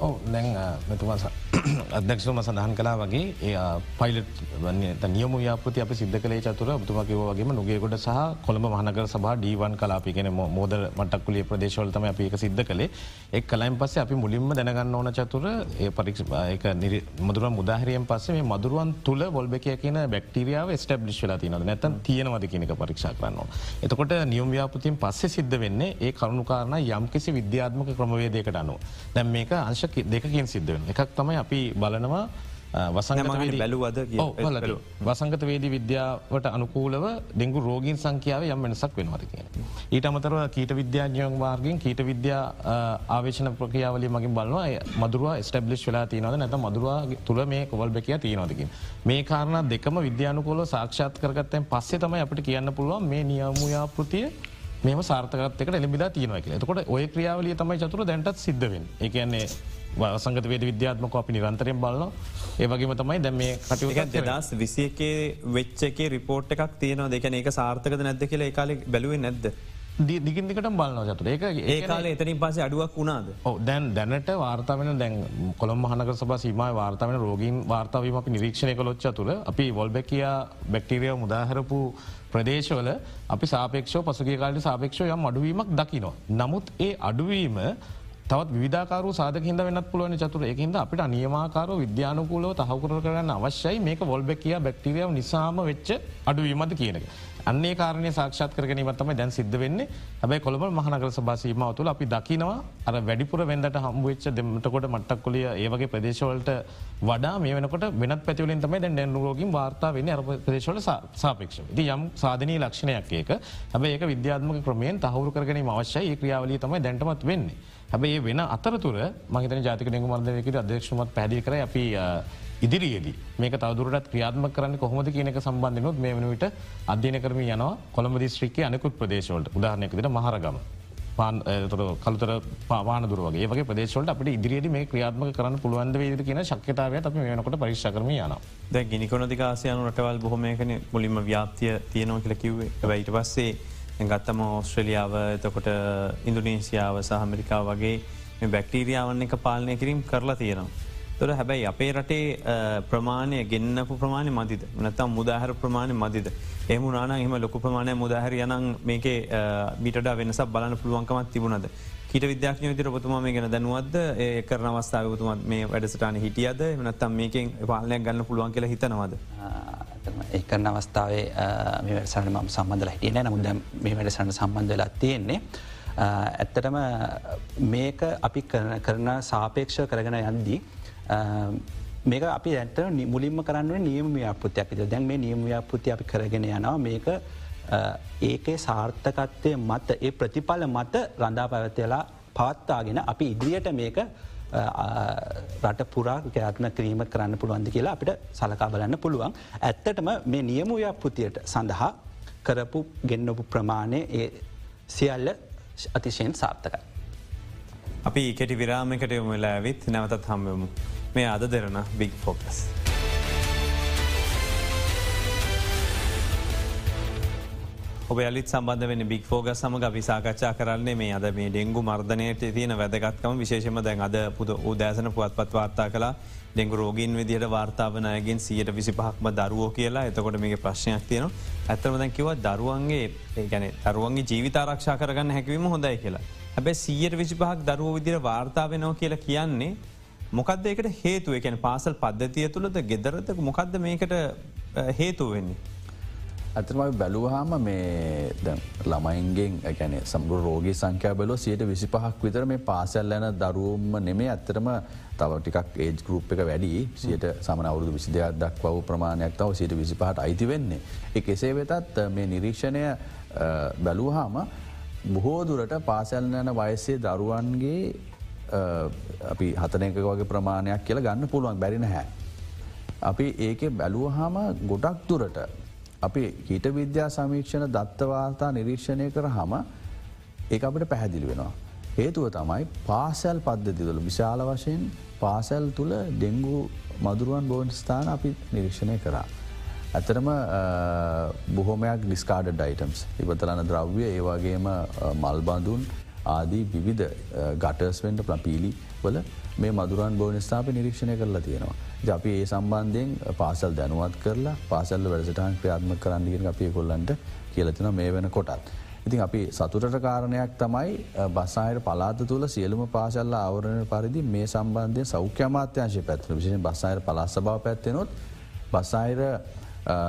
ඔව දැන් මෙතුමා අධ්‍යක්ෂම සඳහන් කලා වගේ ඒ පයිලට් වන්නේ නියම ්‍යාපති අප සිද්ධ කලේ චතුර බතුමකිව වගේම නොගේකොට සහ කොළඹ මහනගර සභා ඩීවන් කලාපිගෙන මෝද මටක්කුලේ ප්‍රදේශවලතම අපි එක සිද්ධ කළේ. එක් කලයින් පස්සේ අපි මුලින්ම දැනගන්න ඕන චතුර ඒ පරික්ෂ මදුර මුදාහරියෙන් පස්සේ මේ මදුරුවන් තුළ බොල්බෙක කියන බක්ටරියාව ස්ටබ්ලිශ් වෙලා තිනද නැතන් තියෙනවද කියනක පරීක්ෂා කරන්නවා. එතකොට නියම් ව්‍යාපතින් පස්සේ සිද්ධ වෙන්නේ ඒ කරුණුකාරණ යම්කිසි විද්‍යාත්මක ක්‍රමවේදයකට අනුව. දැම් මේක අංශ දෙකකින් සිද්ධ වෙන එකක් තමයි අපි බලනවා වසංගත බැලුවද වසංගත වේදී විද්‍යාවට අනුකූලව ඩෙංගු රෝගීන් සංඛ්‍යාව යම් වෙනසක් වෙනවාද කියන. ඊට අමතරව කීට විද්‍යාඥයන් වාර්ගෙන් කීට විද්‍යා ආවේශන ප්‍රක්‍රියාවලිය මගින් බලවා මදුරවා ස්ටබ්ලිස් වෙලා තියනවද? නැත මදුරවා තුළ මේ කොවල් බැකිය තියෙනවදකින්. මේ කාරණ දෙකම විද්‍යානුකෝල සාක්ෂාත් කරගත්තයෙන් පස්සේ තමයි අපට කියන්න පුළුවන් මේ නියමුයාපෘතිය මෙම සාර්ථකත්ක එලිබිලා තියෙනව කියල. තකොට ඔය ක්‍රියාවලිය තමයි චතුර දැන්ටත් සිද්ධවෙන් එකන්නේ සංගත වේද විද්‍යාත්මක අපි නිරන්තරයෙන් බලන්න ඒවගේම තමයි දැම මේ කටයුතු දස් විසියකේ වෙච්චකේ රිපෝට් එකක් තියනවා. දෙකන ඒක සාර්ථකද නැද්ද කියල කාල බැලුවේ නැද්ද. දිගින්දිකට බලන්න චතුර. ඒක ඒ කාල එතනින් පස අඩුවක් වුණාද? දැන් දැනට වාර්තාාවෙන දැන් කොළම් මහනක සබ සීම වාර්තාාවෙන රෝගීන් වාර්තාවීම අපි නිරීක්ෂණය කළොච්ච තුළ අපි වොල්බැකයා බැක්ටීරිය මුදාහරපු ප්‍රදේශවල අපි සාපේක්ෂෝ පසුගේ කාලට සාපේක්ෂෝ යම් අඩුවීමක් දකිනවා. නමුත් ඒ අඩුවීම තවත් විධාකාරු සාධක හිද වෙනත් පුළුවන් චතුර. එකහිද අපිට නියමාකාර විද්‍යානකූලව තහකුර කරන්න අවශ්‍යයි. මේක වොල්බැකිය බැක්ටරියාව නිසාම වෙච්ච අඩුවීමද කියනක. අන්නේ කාරණය සාක්ෂත් කරගනීමත්තම දැන් සිද්ධ වෙන්නේ. හැබයි කොළඹ මහනගර සභාසීමාව තුළ අපි දකිනවා අර වැඩිපුර වෙන්දට හම්බුවෙච්ච දෙමටකොට මට්ටක් කොලිය ඒවගේ ප්‍රදේශවලට වඩා මේ වෙනකොට වෙනත් පැතිවලින් තමයි දැන් ඩැන්රුවෝගින් වාර්තා වෙන්න. අර ප්‍රදේශවල සාපේක්ෂ ති යම් සාධනී ලක්ෂණයක් ඒක. හැබ ඒක විද්‍යාත්මක ක්‍රමයෙන් තහවුරු කරගනීම අවශ්‍යයි. ක්‍රියාවලී තමයි දැන්ටමත් වෙන්නේ. හැබයි වෙන අතරතුර මහිතන ජාතික නෙගු මර්දයකට අධ්‍යක්ෂමත් පැදිි කර අපි ඉදිරියේදී. මේක තවදුරට ක්‍රියාත්ම කරන්න කොහොමද කියනක සම්බන්ධනොත් මේ වන විට අධ්‍යන කරම යනවා කොළඹ දිස්ත්‍රික්ක අනෙකුත් ප්‍රදේශවලට. උදාහනයකද මහරගම. පාන් කළුතර පාන දුරුවගේ ඒගේ ප්‍රදේශවලට අපට ඉදිරියද මේ ක්‍රියාත්ම කරන්න පුළුවන්ද වේද කියන ශක්්‍යතාවය අප වෙනකොට පරිශ කරම යන දැ ගිනිකොනදිකාසයනු රටවල් බොහොමයකන මුලින්ම ව්‍යාපතිය තියනෝ කියල කිව්වේ. වැයිට පස්සේ ගත්තම ඕස්ට්‍රලියාව එතකොට ඉන්දුනීසියාව සහ අමරිකාව වගේ බැක්ටීරියාවන්න එක පාලනය කිරීම් කරලා තියෙනවා. තොර හැබැයි අපේ රටේ ප්‍රමාණය ගෙන්න්නපු ප්‍රමාණය මදිද නතම් මුදාහර ප්‍රමාණය මදිද. එහම නාන එහම ලොකු ප්‍රමාණය මුදාහර යනං මේක බිට වෙනසක් බලන්න පුළුවන්කමත් තිබුණද. හිට විද්‍යාඥ විතර ඔබතුමා මේ ගැන දැනුවත්ද ඒ කරන අවස්ථාවතුමත් මේ වැඩසටාන හිටියද නත්තම් මේකෙන් පාලනයක් ගන්න පුළුවන් කියලා හිතනවද. ඒකරන අවස්ථාවේ මේ වැඩසට ම සම්බඳල හිටියන නමුද මේ වැඩසට සම්බන්ධ වෙලා තියෙන්නේ. ඇත්තටම මේක අපි කරන සාපේක්ෂ කරගෙන යන්දී මේක අපි ඇට මුලින්ම කරන්න නියම ව්‍යාපෘතියක් දැන් මේ නියම ව්‍යාපෘති අපි කරගෙන යනවා මේක ඒකේ සාර්ථකත්වය මත ඒ ප්‍රතිඵල මත රඳා පැවතිලා පවත්තාගෙන අපි ඉදිරියට මේක රට පුරා ක්‍යාත්ම කිරීම කරන්න පුළුවන්ද කියලා අපිට සලකා බලන්න පුළුවන්. ඇත්තටම මේ නියම ව්‍යාපෘතියට සඳහා කරපු ගෙන්න්නපු ප්‍රමාණය ඒ සියල්ල අතිශයෙන් සාර්ථකයි. අපි කෙටි විරාමකට යොමලා ඇවිත් නැවතත් හම්බමු. මේ අද දෙරන බික් ෆෝකස්. ඔබ යලිත් සබඳ වෙන බික් ෆෝග සමඟ විසාකච්ඡා කරන්නේ මේ අද මේ ඩෙංගු මර්ධනයට තියෙන වැදගත්කම විශේෂම දැන් අද පුද උදෑසන පුවත්පත් වාර්තා කලා ඩෙංගු රෝගීන් විදිහට වාර්තාාවනයගෙන් සියට විසි පහක්ම දරුවෝ කියලා. එතකොට මේ ප්‍රශ්නයක් තියෙන ඇතරම දැන් කිව දරුවන්ගේ ගැන දරුවන්ගේ ජීවිතාරක්ෂා කරගන්න හැකිවීම හොඳයි කියලා. හැබැ සියට විසි පහක් දරුවෝ විදිර වාර්තාාවනෝ කියලා කියන්නේ මොකක්ද එකට හේතුව? එකැන පාසල් පද්ධතිය තුළද ගෙදරද මොකක්ද මේකට හේතුව වෙන්නේ. ඇතමයි බැලුවහම මේ ළමයින්ගෙන් ගැන සම්බු රෝගී සංඛ්‍ය බැලෝ සියට විසි පහක් විතර මේ පාසල් ලැන දරුවම්ම නෙමේ ඇත්තරම තව ටිකක් ඒජ් ගරුප් එක වැඩි සියට සමන අවුදු විසි දෙයක් දක්වව ප්‍රමාණයක් තව සියට විසි පහට අයිති වෙන්නේ. එක එසේ වෙතත් මේ නිරීක්ෂණය බැලූහාම බොහෝදුරට පාසැල් යන වයස්සේ දරුවන්ගේ අපි හතනක වගේ ප්‍රමාණයක් කියල ගන්න පුළුවන් බැරි නැහැ. අපි ඒක බැලුවහම ගොඩක් දුරට අපි හිට විද්‍යා සමීක්ෂණ දත්තවාර්තා නිරීක්ෂණය කර හම ඒ අපට පැහැදිලි වෙනවා. හේතුව තමයි පාසැල් පද්ධති තුළ විශාල වශයෙන් පාසැල් තුළ ඩෙංගු මදුරුවන් බෝන් ස්ථාන අපි නිරීක්ෂණය කරා. ඇතරම බොහොමයක් ඩිස්කාඩ ඩයිටම්ස් ඉවතලන ද්‍රව්‍ය ඒවාගේම මල්බඳුන් ආදී විවිධ ගටර්ස්වෙන්ට ප්ලපීලි වල මේ මදුරන් බෝන ස්ථාප නිරීක්ෂණය කරලා තියෙනවා. අපි ඒ සම්බන්ධයෙන් පාසල් දැනුවත් කරලා පාසල්ල වැඩසටහන් ක්‍රියාත්ම කරන්නගෙන අපේ කොල්ලන්ට කියලතින මේ වෙන කොටත්. ඉතින් අපි සතුටට කාරණයක් තමයි බස්සායට පලාත තුළ සියලුම පාසල්ල අවරණ පරිදි මේ සම්බන්ධය සෞඛ්‍ය මාත්‍යංශය පැත්ව විශෂෙන් බස්සායට පලස්ස බව පැත්තෙනොත් බස්සායිර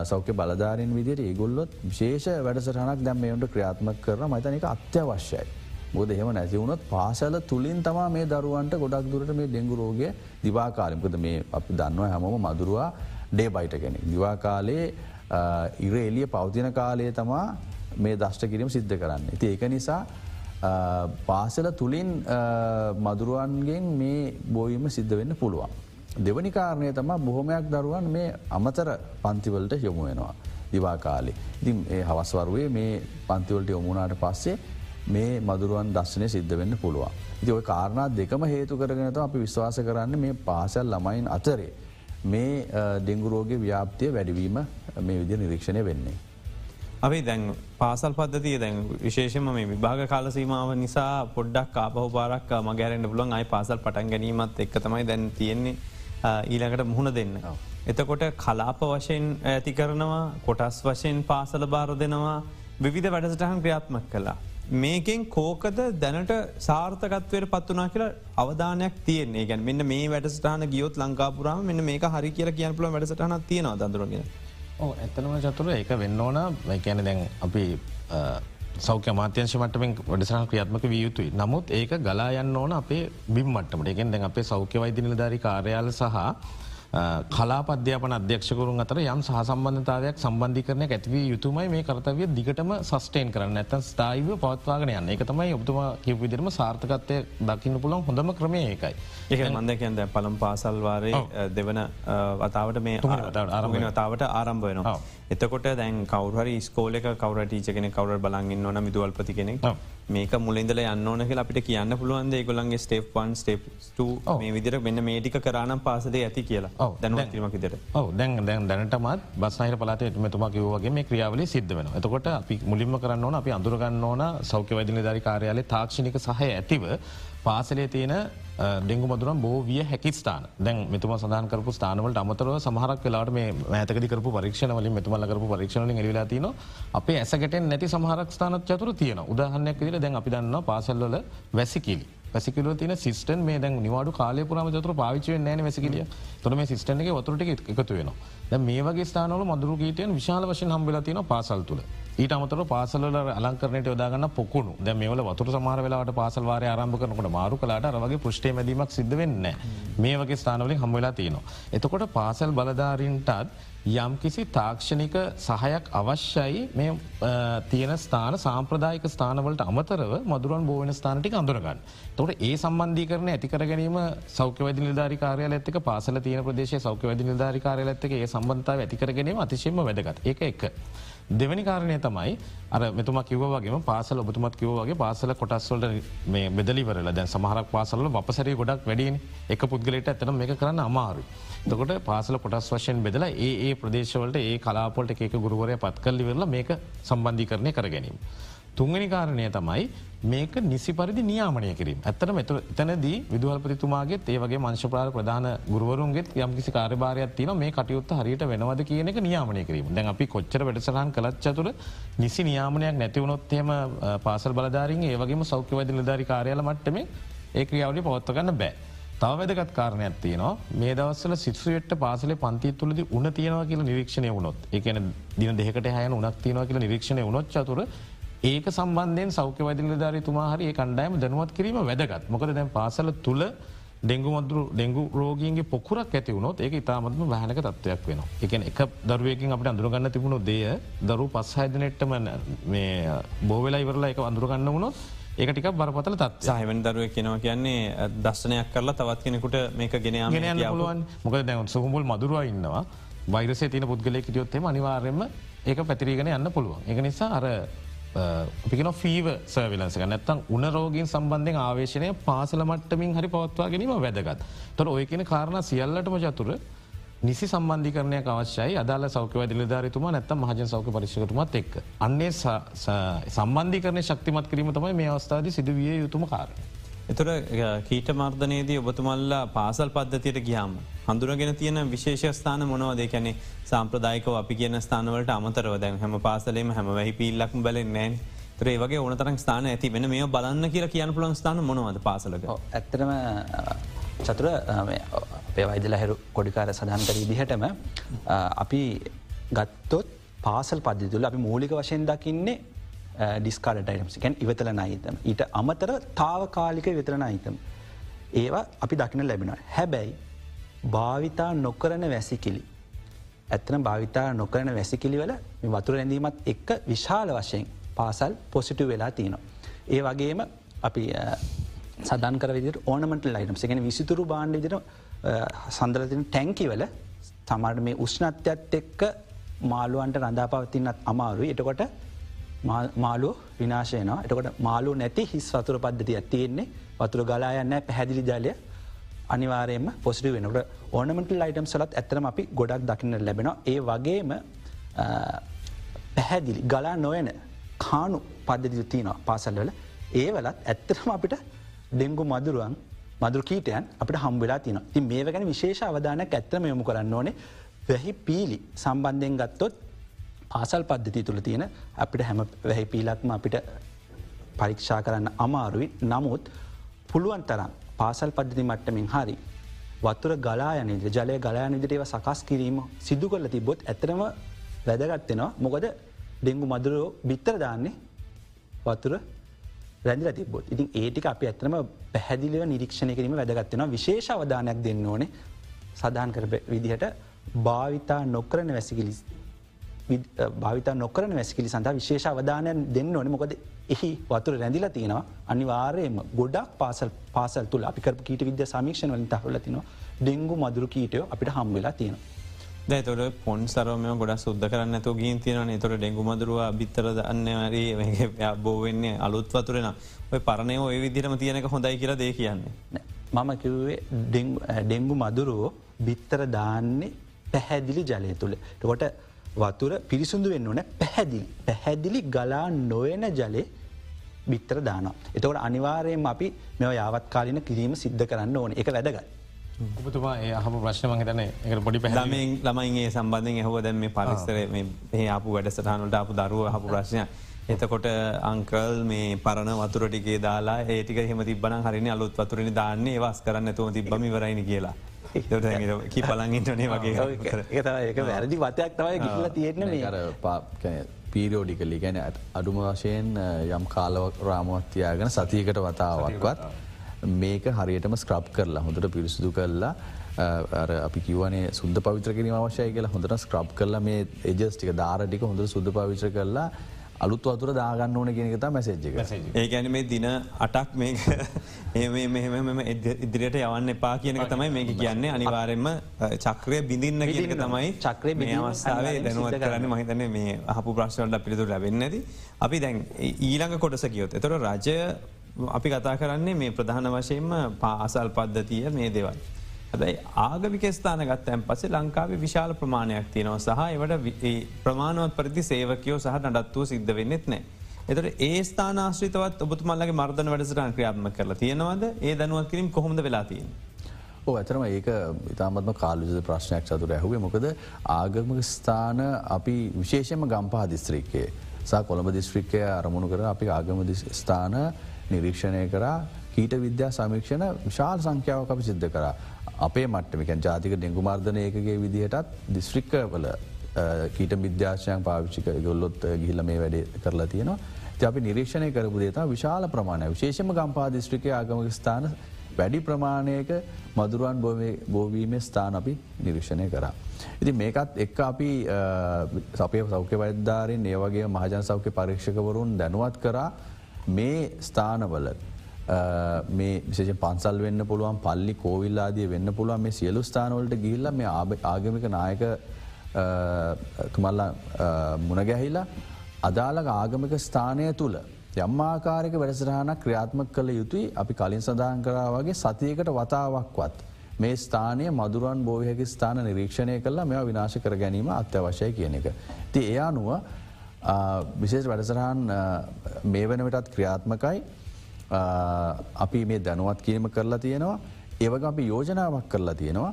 සෞඛ්‍ය බලධාරෙන් විදිට ඒගොල්ලොත් විශේෂ වැඩසටහනක් දැම් මේට ක්‍රියාත්මක කරන මතන එක අත්‍යවශ්‍යයි. බොද එහෙම නැතිවුණොත් පාසල තුළින් තමා මේ දරුවන්ට ගොඩක් දුරට මේ ඩෙංගු රෝගය දිවාකාලමකද මේ අපි දන්නවා හැමෝම මදුරවා ඩේ බයිට කෙනෙ. දිවාකාලේ ඉර එලිය පෞතින කාලය තමා මේ දෂ්ට කිරීම සිද්ධ කරන්න. ඇති ඒක නිසා පාසල තුළින් මදුරුවන්ගෙන් මේ බෝයිම සිද්ධ වෙන්න පුළුවන්. දෙවනි කාරණය තම බොහොමයක් දරුවන් මේ අමතර පන්තිවලට යොමු වෙනවා. දිවාකාලේ. ඉතින් ඒ හවස්වරුවේ මේ පන්තිවලට යොමුණට පස්සේ මේ මදුරුවන් දර්ශනය සිද්ධ වෙන්න පුළුවන්. ඉති ඔය කාරණා දෙකම හේතු කරගෙනත අපි විශ්වාස කරන්න මේ පාසැල් ළමයින් අතරේ මේ ඩෙංගුරෝගේ ව්‍යාප්තිය වැඩිවීම මේ විදි නිරීක්ෂණය වෙන්නේ. අපි දැන් පාසල් පද්ධතිය දැන් විශේෂම මේ විභාග කාලසීමාව නිසා පොඩ්ඩක් කාපහ පාරක් මගැරෙන්ට පුලන් අයි පාසල් පටන් ගැනීමත් එක් තමයි දැන් තියෙන්නේ ඊළඟට මුහුණ දෙන්න. එතකොට කලාප වශයෙන් ඇති කරනවා කොටස් වශයෙන් පාසල භාර දෙනවා විවිධ වැඩසටහන් ක්‍රියාත්මක් කලා. මේකෙන් කෝකද දැනට සාර්ථකත්වයට පත්වනා කියලා අවධානයක් තියන්නේ. ගැන් මෙන්න මේ වැඩසටහන ගියොත් ලංකාපුරාම මෙන්න මේක හරි කියලා කියන්න පුල වැඩසටහන තියෙනවා දඳරගෙන. ඕ ඇතනම චතුර එක වෙන්න ඕන. කැන දැන් අපි සෞඛ්‍ය මාත්‍යංශ මටමෙන් වැඩසන ක්‍රියාත්මක විය යුතුයි. නමුත් ඒක ගලා යන්න ඕන අපේ බිම්මටමට එකෙන් දැන් අපේ සෞඛ්‍ය වෛදිනිලධාරි කාර්යාල සහ කලාපද්‍යාපන අධ්‍යක්ෂකරුන් අතර යම් සහසම්බන්ධතාවයක් සම්බන්ධිකරනය ඇතිවී යුතුමයි මේ කරතවය දිගටම සස්ටේන් කරන්න. ඇතන් ස්ථායිව පවත්වාගෙන යන්න. එක තමයි ඔබතුම කිව විදිරම සාර්ථකත්වය දකින්න පුළන් හොඳම ක්‍රමය ඒකයි. ඒක මන්දකන්ද පළම් පාසල්වාරය දෙවන වතාවට මේ අරමතාවට ආරම්භ වෙනවා. එතකොට දැන් කවර ස්කෝලක කවර ටීචකෙන කවර බලගන්න ඕන මිදුවල්පති කෙනෙක් මේක මුලින්දල යන්නඕන අපිට කියන්න පුළුවන්ද ගොලන්ගේ ස්ටේප්න් ස්ටේප් මේ විදිර මෙන්න මේටික කරනම් පාසදේ ඇති කියලා. දැනවීමකිදට ඔව. දැන් දැන් දැනටමත් බස්නහිර පලාත එටමතුමා කිවගේ මේ ක්‍රියාවල සිද්ධ වෙන එතකොට අපි මුලින්ම කරන්න ඕන අපි අඳුරගන්න ඕන සෞඛ්‍ය වදින ධරි කාරයාලේ තාක්ෂණික සහය ඇතිව පාසලේ තියෙන ඩෙංගු මදුරම් බෝ විය හැකි ස්ථාන. දැන් මෙතුම සඳහන් කරපු ස්ථානවලට අමතරව සමහරක් වෙලාට මේ මෑතකදි කරපු පරීක්ෂණ වලින් මෙතුමල්ල කරපු පරීක්ෂණලින් එලිලා තින අපේ ඇසකට නැති සමහරක් ස්ථානත් චතුර තියෙන උදාහන්නයක් විදිර දැන් අපි දන්න පාසල්වල වැසිකිලි. පැසිකිල තින සිස්ටන් මේ දැන් නිවාඩු කාලය පුරම චතුර පාවිච්චුව නෑන වැසිකිලිය තොර මේ සිස්ටන්ගේ වතුරට එකතු වෙනවා. දැ මේ වගේ ස්ථානවල මදුරු ගීතයන් විශාල වශයෙන් හම්බිලා තියෙන පාසල් තුළ ඊට අමතර පාසල අලංකරනයට යොදාගන්න පොකුණු. ද මේවල වතුර සමාර වෙලාට පාසල්වාරය ආරම්භ කරනකට මාරු කලාට අරවගේ පෘෂ්ටේ මැදීමක් සිද්ධ වෙන්න මේ වගේ ස්ථානවලින් හම්වෙලා තියෙනවා. එතකොට පාසල් බලධාරීන්ටත් යම්කිසි තාක්ෂණික සහයක් අවශ්‍යයි මේ තියෙන ස්ථාන සාම්ප්‍රදායික ස්ථානවලට අමතරව මදුරන් බෝවන ස්ථානටි අඳුරගන්න. තොට ඒ සම්බන්ධී කරන ඇතිකර ගැනීම සෞඛ්‍යවද නිධාරිකාරය ඇත්තක පාසල තියන ප්‍රදේශ සෞඛ්‍යවද නිධාරිකාරය ඇත්තක ඒ සම්බන්ධාව ඇතිකර ගැනීම අතිශයම වැදගත් එක එක. දෙවැනි කාරණය තමයි අර මෙතුම කිවගේ පාසල ඔබතුමත් කිවගේ පාසල කොටස්වලට මේ බෙදලිවරල දැන් සමහරක් පාසල වපසරී ගොඩක් වැඩියෙන් එක පුද්ගලට ඇතන මේ කරන්න අමාරු. තකොට පාසල කොටස් වශයෙන් බෙදලා ඒ ඒ ප්‍රදේශවලට ඒ කලාපොලට ඒක ගුරුවරය පත් කල්ලි වෙරලා මේක සම්බන්ධි කරණය කර ගැනීම. තුන්ගනි කාරණය තමයි මේක නිසි පරිදි නියාමනය කිරීම ඇත්තට මෙත එතනදී විදුහල්පතිතුමාගේ ඒවගේ මංශපාල ප්‍රධාන ගුරුවරුන්ගේ යම්කිසි කාර්භාරයක් තින මේ කටයුත්ත හරියට වෙනවද කියන එක නියාමනය කිරීම දැන් අපි කොච්චර වැඩසරහන් කලච්චතුර නිසි නියාමනයක් නැතිවුණොත්හෙම පාසල් බලධාරින් ඒවගේම සෞඛ්‍යවද නිධාරි කාරයාල මට්ටම ඒ ක්‍රියාවලි පවත්වගන්න බෑ. තව වැදගත් කාරණයක් තියනවා. මේ දවස්සල සිත්සුවට පාසල පන්ති තුළද උන තියෙනවා කියල නිරීක්ෂණය වුණොත් එකන දින දෙකට හයන උනක් තියෙනවා කියල නිරීක්ෂණය වුණොත් චතුර ඒක සම්බන්ධයෙන් සෞඛ්‍ය වදිලධාරී තුමාහරි කණ්ඩෑම දැනුවත් කිරීම වැදගත්. මොකද දැන් පාසල තුළ ඩෙංගු මදුරු ඩෙංගු රෝගීන්ගේ පොකුරක් ඇති වුණොත් ඒක ඉතාමත්ම වැහනක තත්වයක් වෙන එක එක දරුවකින් අපට අඳුරගන්න තිබුණු දෙය දරු පස්හයිදනෙට්ටම මේ බෝවෙලා ඉවරලා එක අඳුරගන්න වුණොත් ඒකටික බරපතල තත් සහමන් දරුව කෙනවා කියන්නේ දර්ශනයක් කරලා තවත් කෙනෙකුට මේක ගෙන ගෙන පුළුවන්. මොකද දැන් සුහමුල් මදුරුව ඉන්නවා. වෛරසේ තින පුද්ගලෙක් ියොත්තෙම අනිවාර්යම ඒක පැතිරීගෙන යන්න පුළුවන්. එක නිසා අර පිකන ෆීව සර්විලන්සක නැත්තම් උනරෝගින් සම්බන්ධෙන් ආවේශනය පාසල මට්ටමින් හරි පවත්වා ගැනීම වැදගත්. තොර ඔය කියන කාරණ සියල්ලටම චතුර නිසි සම්බන්ධිකරණය අවශ්‍යයි අදාල සෞක වැදිලධාරතුම නැත්තම් මහජන සෞක පරිශකතුමත් එක්. අන්නේ සම්බන්ධිකරන ශක්තිමත් කිරීම තමයි මේ අවස්ථාද සිදුවිය යුතුම කාරය. එතුර කීට මර්ධනයේදී ඔබතුමල්ලා පාසල් පද්ධතියට ගියාම. හඳුරගෙන තියෙන විශේෂස්ථාන මොනවද කැනෙ සම්ප්‍රදායිකව අපි කියන ස්ථානවලට අමතරව දැන් හැම පාසලේම හැම වැහි පිල්ලක් බලෙන් නෑන් තරේ වගේ ඕනතරක් ස්ථාන ඇති වෙන මේ බලන්න කියලා කියන පුළන් ස්ථාන මොනවද පාසලක ඇත්තරම චතුර අපේ වයිදල හැරු කොඩිකාර සඳහන්කර විදිහටම අපි ගත්තොත් පාසල් පද්ධතුල අපි මූලික වශයෙන් දකින්නේ ඩිස්කාඩට අයිටම්සිකැන් ඉවතල නයිතම ඊට අමතර තාවකාලික විතරන අයිතම්. ඒවා අපි දකින ලැබෙන. හැබැයි භාවිතා නොකරන වැසිකිලි. ඇත්තන භාවිතා නොකරන වැසිකිලිවල වතුර ඇඳීමත් එක්ක විශාල වශයෙන් පාසල් පොසිටු වෙලා තියනවා. ඒ වගේම අපි සදන්කර විදිර ඕනමට ලයිටම් එකෙන විසිතුරු බාණ්ඩ විදිර සඳරතින ටැංකිවල තමට මේ උෂ්ණත්‍යත් එක්ක මාළුවන්ට රඳා පවතින්නත් අමාරුයි එටකොට මාලුව විනාශයනවා එතකොට මාලු නැති හිස් වතුර පද්ධතිය තියෙන්නේ. වතුර ගලායන්න පැහැදිලි ජලය අනිවාරයම පොසිටි වෙනකට ඕනමට ලයිටම් සලත් ඇතරම අපි ගොඩක් දකින්න ලැබෙන ඒ වගේම පැහැදිලි ගලා නොයන කානු පද්ධති තියනවා පාසල්වල ඒ වලත් ඇත්තරම අපිට ඩෙංගු මදුරුවන් මදුර කීටයන් අපට හම්බවෙලා තින ති මේ ගැන විශේෂ අවධානයක් ඇත්තම යොමු කරන්න ඕනේ. වැහි පීලි සම්බන්ධයෙන් ගත්තොත් පාසල් පද්ධති තුළ තියෙන අපිට හැම වැහි පීලක්ම අපිට පරීක්ෂා කරන්න අමාරුයි. නමුත් පුළුවන් තරම් පාසල් පද්ධති මට්ටමින් හරි වතුර ගලායනද ජලය ගලායනදිරේව සකස් කිරීම සිදු කරල තිබොත් ඇතරම වැදගත්වෙනවා මොකද ඩෙංගු මදුරෝ බිත්තර දාන්නේ වතුර රැඳිල තිබොත් ඉතින් ඒටික අප ඇත්තම පැහැදිලිව නිරීක්ෂණය කිරීම වැදගත්වෙනවා විශේෂ අවධානයක් දෙන්න ඕනේ සඳහන් කර විදිහට භාවිතා නොකරන වැසිකිලි භාවිතා නොකරන වැසිකිලි සඳහා විශේෂ අවධානයන් දෙන්න ඕන. මොකද එහි වතුර රැඳිල තියෙනවා. අනිවාරයම ගොඩක් පාසල් පාසල් තුළ අපිකර කීට විද්‍ය සමීක්ෂණ වලින් තහවල තිනවා. ඩෙංගු මදුරු කීටයෝ අපිට හම්වෙලා තියෙනවා. දැතොට පොන් සරම ගොඩ සුද්ද කරන්න ඇතු ගීන් තියන තොට ඩෙංගු මදුරුව බිත්තර අන්නවරී බෝවෙන්නේ අලුත් වතුරෙන ඔය පරණය ඔය විදිරම තියනක හොඳයි කියලා දේ කියන්නේ. මම කිව්වේ ඩෙංගු මදුරුවෝ බිත්තර දාන්නේ පැහැදිලි ජලය තුළ. ටකොට වතුර පිරිසුදු වෙන්න ඕන පැහැදිලි පැහැදිලි ගලා නොයන ජලේ බිත්තර දාන. එතකට අනිවාරයෙන් අපි මෙ යාවත් කාලින කිරීම සිද්ධ කරන්න ඕන එක වැදගත්. ඔබතුමා ඒ හම ප්‍රශ්නම හිතන එක පොඩි පැහලමින් ළමයිගේ සම්බන්ධෙන් එහෝ දැම මේ පරිස්තර මේ අපපු වැඩසටහනට අපපු දරුව හපු ප්‍රශ්නය. එතකොට අංකල් මේ පරණ වතුරටිගේ දාලා ඒටික හෙම තිබන හරිනි අලුත් වතුරනි දාන්නේ වස් කරන්න තුම තිබම වරයිනි කියලා. කි පලන්ගින්ටනේ වගේ ඒක වැරදි වතයක් තමයි ගිල්ල තියෙන පීරෝඩිකලි ගැන අඩුම වශයෙන් යම් කාලවක් රාමුවත්තියාගෙන සතියකට වතාවක්වත් මේක හරියටම ස්ක්‍රබ් කරලා හොඳට පිරිසිදු කරලා අපි කිවනේ සුද්ද පවිත්‍ර කිරීම අවශ්‍යය කියලා හොඳට ස්ක්‍රබ් කරලා මේ එජස්ටික ධාරටික හොඳ සුද්ද පවිත්‍ර කරලා අලුත් වතුර දාගන්න ඕන කියෙනකතා මැසේජ්ක ඒ ගැන මේ දින අටක් මේක ඒ මෙහෙම ඉදිරියට යවන්න එපා කියනක තමයි මේක කියන්නේ. අනිවාරෙන්ම චක්‍රය බිඳින්න කියනක තමයි චක්‍රය මේ අවස්ථාවේ දැනුවත් කරන්න. මහිතන මේ අහපු ප්‍රශ්වල්ට පිළිතුර ලැබෙන්න ඇති අපි දැන් ඊළඟ කොටස කියොත් එතොට රජය අපි කතා කරන්නේ මේ ප්‍රධාන වශයෙන්ම පාසල් පද්ධතිය මේ දෙවල්. හැබැයි ආගමික ස්ථාන ගත්තයන් පසේ ලංකාවේ විශාල ප්‍රමාණයක් තියෙනවා සහ එවට ප්‍රමාණුවත් පරිදි සේවකයෝ සහ නඩත්තුව සිද්ධ වෙන්නෙත් නෑ. එතට ඒ ස්ථානාශ්‍රිතවත් ඔබතුමල්ලගේ මර්ධන වැඩසටන් ක්‍රියාත්ම කරලා තියෙනවද ඒ දනුවත් කිරීම කොහොමද වෙලාතියෙන්. ඕ ඇතරම ඒක ඉතාමත්ම කාලුජ ප්‍රශ්නයක් චතුර ඇහුවේ මොකද ආගමක ස්ථාන අපි විශේෂම ගම්පා දිස්ත්‍රික්කේ සා කොළඹ දිස්ත්‍රික්කය අරමුණු කර අපි ආගම ස්ථාන නිරීක්ෂණය කරා කීට විද්‍යා සමීක්ෂණ විශාල් සංඛ්‍යාවක් අපි සිද්ධ කරා. අපේ මට්ටමිකන් ජාතික ඩෙංගුමාර්ධනයකගේ විදිහටත් දිස්ත්‍රික්කවල කීට විද්‍යාශයන් පාවිච්චික ගොල්ලොත් ගිහිල මේ වැඩ කරලා තියෙනවා. ති අපි නිරීක්ෂණය කරපු දේතා විශාල ප්‍රමාණය විශේෂම ගම්පා දිස්ත්‍රිකය ආගමක ස්ථාන වැඩි ප්‍රමාණයක මදුරුවන් බෝවීමේ ස්ථාන අපි නිරීක්ෂණය කරා. ඉති මේකත් එක් අපි සපය සෞඛ්‍ය වෛද්ධාරෙන් ඒවගේ මහජන සෞඛ්‍ය පරීක්ෂකවරුන් දැනුවත් කරා මේ ස්ථානවල මේ විශේෂ පන්සල් වෙන්න පුළුවන් පල්ලි කෝවිල්ලාදිය වෙන්න පුළුවන් මේ සියලු ස්ථානවලට ගිල්ල මේ ආගමික නායක තුමල්ල මුණගැහිලා අදාළක ආගමික ස්ථානය තුළ යම්මාකාරක වැඩසරහනක් ක්‍රියාත්මක කළ යුතුයි අපි කලින් සඳහන් කරා වගේ සතියකට වතාවක්වත්. මේ ස්ථානය මදුරුවන් බෝයහකි ස්ථාන නිරීක්ෂණය කල්ලා මෙ විනාශ කර ගැනීම අත්‍යවශ්‍යය කියන එක. ති ඒ අනුව විශේෂ වැඩසරහන් මේ වනටත් ක්‍රියාත්මකයි අපි මේ දැනුවත් කිරීම කරලා තියෙනවා ඒවග අපි යෝජනාවක් කරලා තියෙනවා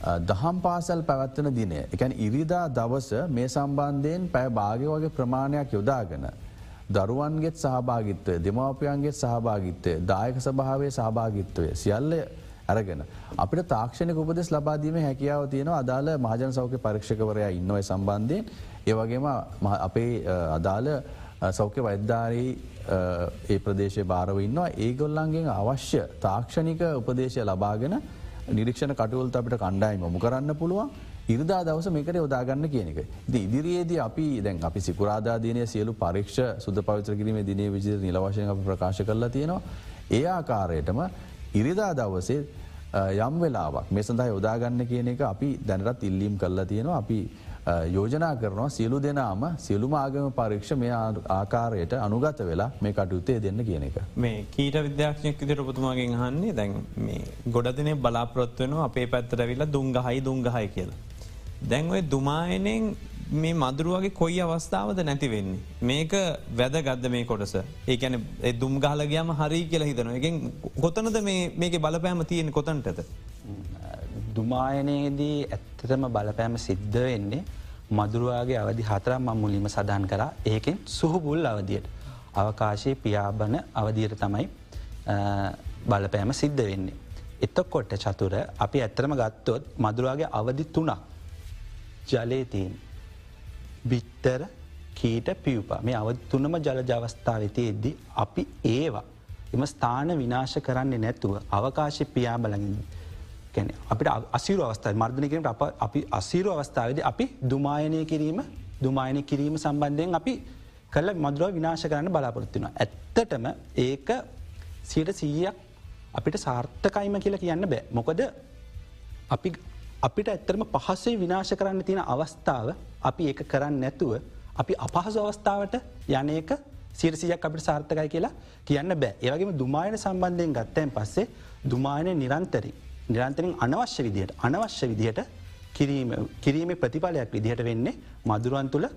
දහම් පාසල් පැවත්වන දිනය එකැන් ඉරිදා දවස මේ සම්බන්ධයෙන් පැය භාගය වගේ ප්‍රමාණයක් යොදාගෙන. දරුවන්ගෙත් සහභාගිත්වය දෙමවපියන්ගේ සහභාගිත්වය දායක සභාවේ සහභාගිත්වය සියල්ල ඇරගෙන. අපිට තාක්ෂණක උපදෙස් ලබාදීම හැකියාව තියෙන අදාළ මහජන සෞඛ්‍ය පරීක්ෂකවරයා ඉන්නවයි සම්බන්ධයෙන් ඒවගේම අපේ අදාළ සෞඛ්‍ය වෛද්ධාරී ඒ ප්‍රදේශය භාරව ඉන්නවා ඒගොල්ලන්ගේ අවශ්‍ය තාක්ෂණික උපදේශය ලබාගෙන නිරීක්ෂණ කටුවල්ත අපිට කණ්ඩායිම මු කරන්න පුළුවන් ඉරදා දවස මේකට යොදාගන්න කියනක. ද ඉදිරියේද අපි දැන් අපි සිකුරාදාදනය සියලු පරීක්ෂ සුද පවිත්‍ර කිරීම දිනේ විජි නිලවශය අප ප්‍රකාශ කරලා තියෙනවා. ඒ ආකාරයටම ඉරිදා දවසේ යම් වෙලාවක් මේ සඳහා යොදාගන්න කියන එක අපි දැනටත් ඉල්ලීම් කරලා තියෙනවා අපි යෝජනා කරනවා සියලු දෙනාම සියලුම ආගම පරීක්ෂ මේ ආකාරයට අනුගත වෙලා මේ කටයුත්තේ දෙන්න කියන එක. මේ කීට විද්‍යාක්ෂණයක් විදිර ඔබතුමාගෙන් හන්නේ දැන් මේ ගොඩදිනේ බලාපොත්වයන අපේ පැත්තර විල්ල දුංගහයි දුංගහයි කියලා. දැන් ඔය දුමායනෙන් මේ මදුරුවගේ කොයි අවස්ථාවද නැති වෙන්නේ. මේක වැද ගදද මේ කොටස ඒකැන දුම් ගහලගේම හරි කියලා හිතන එක කොතනද මේක බලපෑම තියෙන කොතන්ටද. දුමායනයේදී ඇත්තටම බලපෑම සිද්ධ වෙන්නේ මදුරුවාගේ අවධි හතරම් මං මුලිම සඳහන් කර ඒකෙන් සුහුබුල් අවදියට. අවකාශයේ පියාබන අවධීර තමයි බලපෑම සිද්ධ වෙන්නේ. එතකොට චතුර අපි ඇත්තරම ගත්තොත් මදුරාගේ අවධි තුනක් ජලය තියෙන්. බිත්තර කීට පියපා මේ අවධ තුනම ජල ජවස්ථාවති එද්දි අපි ඒවා එම ස්ථාන විනාශ කරන්නේ නැතුව අවකාශය පියාබලගින් කැන අපිට අසිරු අවස්ථාව මර්ධනකරට අප අපි අසීරු අවස්ථාවද අපි දුමායනය කිරීම දුමායනය කිරීම සම්බන්ධයෙන් අපි කල මදුරුව විනාශ කරන්න බලාපොරත්තින. ඇත්තටම ඒක සියට සීයක් අපිට සාර්ථකයිම කියලා කියන්න බෑ. මොකද අපි අපිට ඇත්තරම පහසේ විනාශ කරන්න තියෙන අවස්ථාව අපි ඒක කරන්න නැතුව අපි අපහසු අවස්ථාවට යනක සිරසියක් අපිට සාර්ථකයි කියලා කියන්න බෑ ඒවගේම දුමායන සම්බන්ධයෙන් ගත්තයන් පස්සේ දුමායනය නිරන්තරී නිරන්තරින් අනවශ්‍ය විදිහයට අනවශ්‍ය විදිහට කිරීම ප්‍රතිඵලයක් විදිහට වෙන්නේ මදුරුවන් තුළ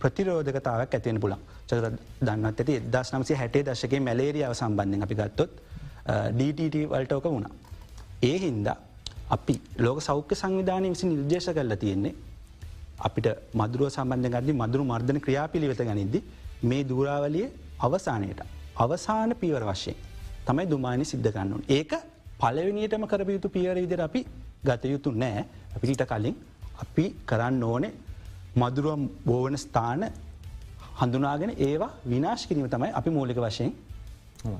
ප්‍රතිරෝධකතාවක් ඇතිවෙන පුළන් චක දන්නත් ඇති එදස් නමසේ හැටේ දශකේ මැලේරියාව සම්බන්ධෙන් අපි ගත්තොත් DTT වලටෝක වුණා. ඒ හින්දා අපි ලෝක සෞඛ්‍ය සංවිධානය විසි නිර්දේශ කරලා තියෙන්නේ අපිට මදුරුව සම්බන්ධ ගදදි මදුරු මර්ධන ක්‍රියාපිළිවෙත ගනිද්දි මේ දූරාවලිය අවසානයට අවසාන පියවර වශයෙන් තමයි දුමානි සිද්ධ ගන්නුන්. ඒක පලවෙනියටම කරපයුතු පියවර විදිර අපි ගත යුතු නෑ අපිට කලින් අපි කරන්න ඕනේ මදුරුවම් බෝවන ස්ථාන හඳුනාගෙන ඒවා විනාශ කිරීම තමයි අපි මූලික වශයෙන්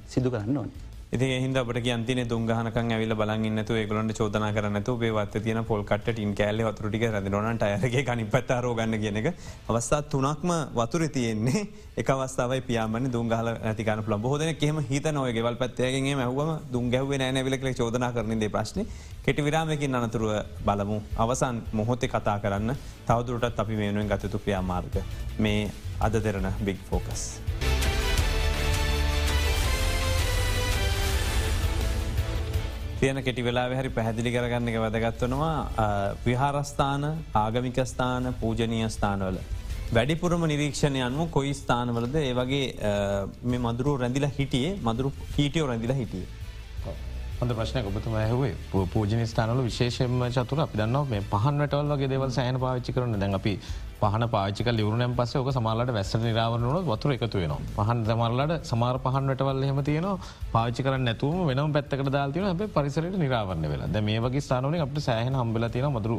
සිදු කරන්න ඕනේ. ඉති හිද අපට කියන්තින තුන්ගහනක ඇවිල බලන්නතු ගලට චෝදන කරනතු ඒවත් තියන පොල්කට ටින් කෑල්ල වතුරටික රදිරනට අයරගේ කනි පත්තාරෝගන්න කියනක අවස්ථා තුනක්ම වතුර තියෙන්නේ. එක අවස්ථාවයි පියාමන දුංගහල ඇතිකන ල බොහෝදන කෙම හිත නොය ගෙවල් පත්තයගේ මැහවම දුංගැවේ නෑනැවිලක චෝදනා කරනදේ ප්‍රශ්න. කෙටි විරාමකින් අනතුරුව බලමු. අවසන් මොහොතේ කතා කරන්න තවදුරටත් අපි වෙනුවෙන් ගතතු ක්‍රියාමාර්ග. මේ අද දෙරන බික් ෆෝකස්. තියෙන කෙටි වෙලා හරි පැහැදිලි කරගන්න එක වැදගත්වනවා විහාරස්ථාන ආගමිකස්ථාන පූජනය ස්ථානවල. වැඩිපුරම නිරීක්ෂණය අන්ම කොයි ස්ථානවලද? ඒ වගේ මේ මදුරු රැඳිලා හිටියේ මදුරු හිටියෝ රැඳිලා හිටියේ. හොඳ ප්‍රශ්නයක් ඔබතුම ඇහවේ. පූජන ස්ථානල විශේෂම චතුර. අපි දන්න මේ පහන්වටවල් වගේ දෙවල් සෑන පාච්චි කරන දැන් අපි පහන පාචික ලිවරුණම් පස ෝක සමාලට වැස්ස නිරාවරනුව වතුර එකතු වෙන පහන් සමරලට සමාර පහන්වටවල් හෙම තියන පාචි කර නැතුම වෙනම් පැත්තකට දාතියන අප පරිසරට නිරාවරන්න වෙලා. ද මේ වගේ ස්ථානලින් අපට සෑහන හම්බල තියෙන මදුරු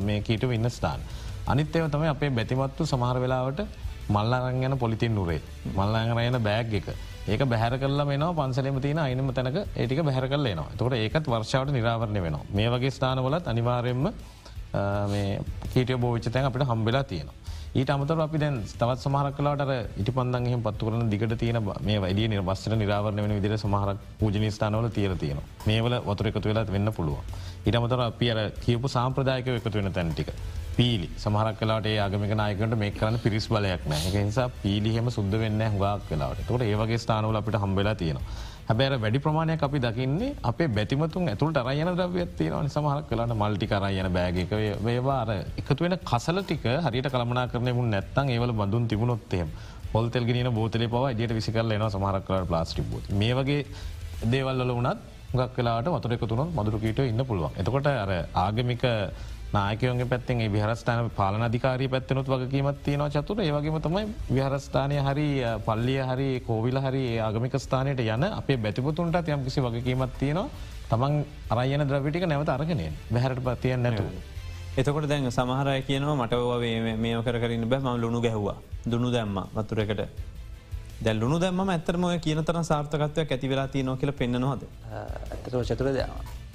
මේ කීට ඉන්න ස්ථාන. අනිත්තයව තමයි අපේ බැතිමත්තු සමහර වෙලාවට මල්ලාරං යන පොලිතින් නුරේ මල්ලාංගරයන බෑග් එක. ඒක බැහර කල්ල මෙන පන්සලම තින අයිනම තැනක ඒටික බැහර කල්ල නවා තොට ඒකත් වර්ෂාවට නිරාවරණය වෙනවා. මේ වගේ ස්ථානවලත් අනිවාරයෙන්ම කීටිය බෝවිච්ච තැන් අපිට හම්බෙලා තියෙනවා. ඊට අමතර අපි දැන් තවත් සමහර කලාට ඉටි පන්දන්හම පත්තු කරන දිගට තියෙන මේ වැඩිය නිර්වස්සර නිරාවරණ වෙන විදිර සමහර පූජනිස්ථානවල තියර තියෙන මේවල වතුර එකතු වෙලා වෙන්න පුළුව. ඉටමතර අපි අර කියපු සාම්ප්‍රදායක එකතු වෙන තැන්ටික. පීලි සමහරක් කලාට ආගමික නායකට මේ කරන්න පිරිස් බලයක් නෑ නිසා පීලිහෙම සුද්ද වෙන්න හුගක් කලාට තොට ඒවගේ ස්ථානවල අපිට හම්බෙලා තියෙනවා. හැබැර වැඩි ප්‍රමාණයක් අපි දකින්නේ අපේ බැතිමතුන් ඇතුළට අරයන ද්‍රව්‍යත් තියෙනවනි සමහරක් කලාට මල්ටි කරයන බෑගක වේවාර එකතු වෙන කසල ටික හරියට කළමනා කරන මුන් නැත්තන් ඒවල බඳුන් තිබුණොත්තේම පොල්තෙල්ගෙන බෝතලේ පව ජයට විසිකරල එන සමහරක්ලාට ප්ලාස්ටික් බෝත් මේ වගේ දේවල්ල වනත් ගක් කලාට වතුරක තුන මදුරකීට ඉන්න පුළුවන්. එතකොට අර ආගමික නායකයෝගේ පැත්තෙන් විහරස්ථාන පාලන අධිකාරී පැත්තනොත් වගකීමත් තියෙනවා චතුර. ඒවගේම තමයි විහරස්ථානය හරි පල්ලිය හරි කෝවිල හරි ආගමික ස්ථානයට යන අපේ බැතිපතුන්ට යම් කිසි වගකීමත් තියෙනවා. තමන් අරයන ද්‍රවිටික නැවත අරගෙනය බැහරට පතියන් නැතු. එතකොට දැන් සමහරය කියනවා මටව මේ කරන්න බෑ ම ලුණු ගැහවා. දුනු දැම්ම වතුරකට. දැල්ලුණු දැම්ම ඇතරම කියන තර සාර්ථකත්වයක් ඇතිවෙලා තියනෝ කියල පෙන්න්නනවාද ඇතර චතුර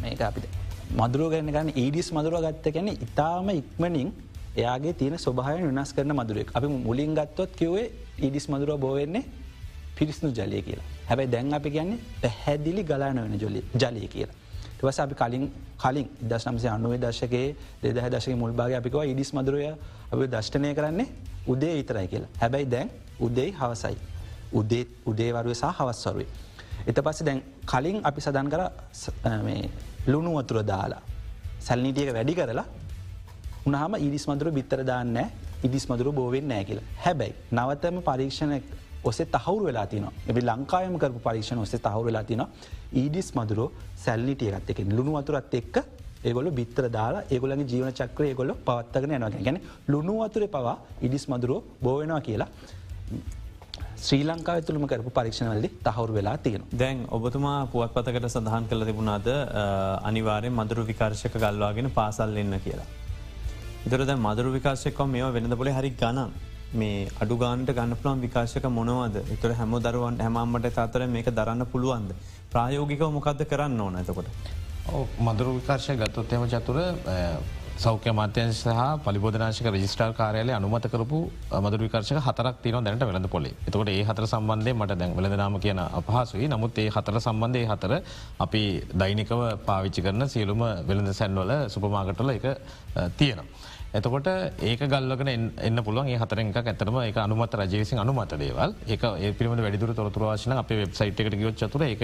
මේක අපිට මදුරුව ගැන ගන්න ඊඩිස් මදුරුව ගත්ත ගැන ඉතාම ඉක්මනින් එයාගේ තියෙන ස්වභාය වෙනස් කරන මදුරෙක් අපි මුලින් ගත්තොත් කිවේ ඊඩිස් මදුරුව බෝවෙන්නේ පිරිස්නු ජලය කියලා හැබැයි දැන් අපි කියන්නේ පැහැදිලි ගලාන වෙන ජොලි ජලය කියලා. වස අපි කලින් කලින් දස් නම්සේ අනුවේ දශකයේ දෙදහ දශක මුල්භාග අපිකවා ඉඩිස් මදුරය අපි දෂ්ටනය කරන්නේ උදේ ඉතරයි කියලා හැබැයි දැන් උදෙයි හවසයි. උදේ උදේවරුව සහ හවස්වරුවේ. එත පස්ස දැන් කලින් අපි සදන් කර ලුණු වතුර දාලා සැල්නිටියක වැඩි කරලා උනහම ඉරිස් මදුර බිත්තර දාන්න ඉදිස් මදුරු බෝවෙන් නෑ කියලා. හැබැයි නවතම පරීක්ෂණ ඔසේ තහවුරු වෙලා තින එබි ලංකායම කරපු පරීක්ෂණ ඔසේ තහවුරු වෙලා තින ඊඩිස් මදුරෝ සැල්ලිටියගත් එක ලුණු වතුරත් එක්ක ඒගොල බිත්තර දාලා ඒගොලගේ ජීවන චක්‍රය ගොල පවත්තගෙන යනවා. ගැන ලුණු වතුර පවා ඉඩිස් මදුරුව බෝවෙනවා කියලා ශ්‍රී ලංකා තුළම කරපු පරීක්ෂණවලදි තහවුරු වෙලා තියෙන. දැන් ඔබතුමා පුවත්පතකට සඳහන් කළ තිබුණාද අනිවාරය මදුරු විකාර්ශක ගල්වාගෙන පාසල් එන්න කියලා. ඉතර දැ මදුරු විකාශයකොම් මේ වෙනද පොලේ හරි ගණන් මේ අඩු ගාන්ට ගන්න පුළන් විකාශක මොනවද එතුර හැම දරුවන් හැමම්මට තාතර මේක දරන්න පුළුවන්ද ප්‍රායෝගිකව මොකක්ද කරන්න ඕන ඇතකොට. මදුරු විකාශය ගත්තොත්තයම චතුර සෞඛ්‍ය මාත්‍යන් සහ පලිබෝධනාශක රජිස්ටාර් කාරයාලය අනුමත කරපු මදුර විකාශක හතරක් තින දැනට වෙළඳ පොලේ එතකොට ඒ හතර සම්බන්ධය මට දැන් වෙළඳනාම කියන අපහසුයි නමුත් ඒ හතර සම්බන්ධය හතර අපි දෛනිකව පාවිච්චි කරන සියලුම වෙළඳ සැන්වල සුපමාගටල එක තියෙනවා. එතකොට ඒක ගල්ලගෙන එන්න පුළුවන් ඒ හතරක ඇතරම එක අනුමත රජයසින් අනුමත දේවල් ඒක ඒ පිම වැඩිදුර තොරතුරවාශන අප වෙබ්සයිට් එකට ගියොත් චතුර එක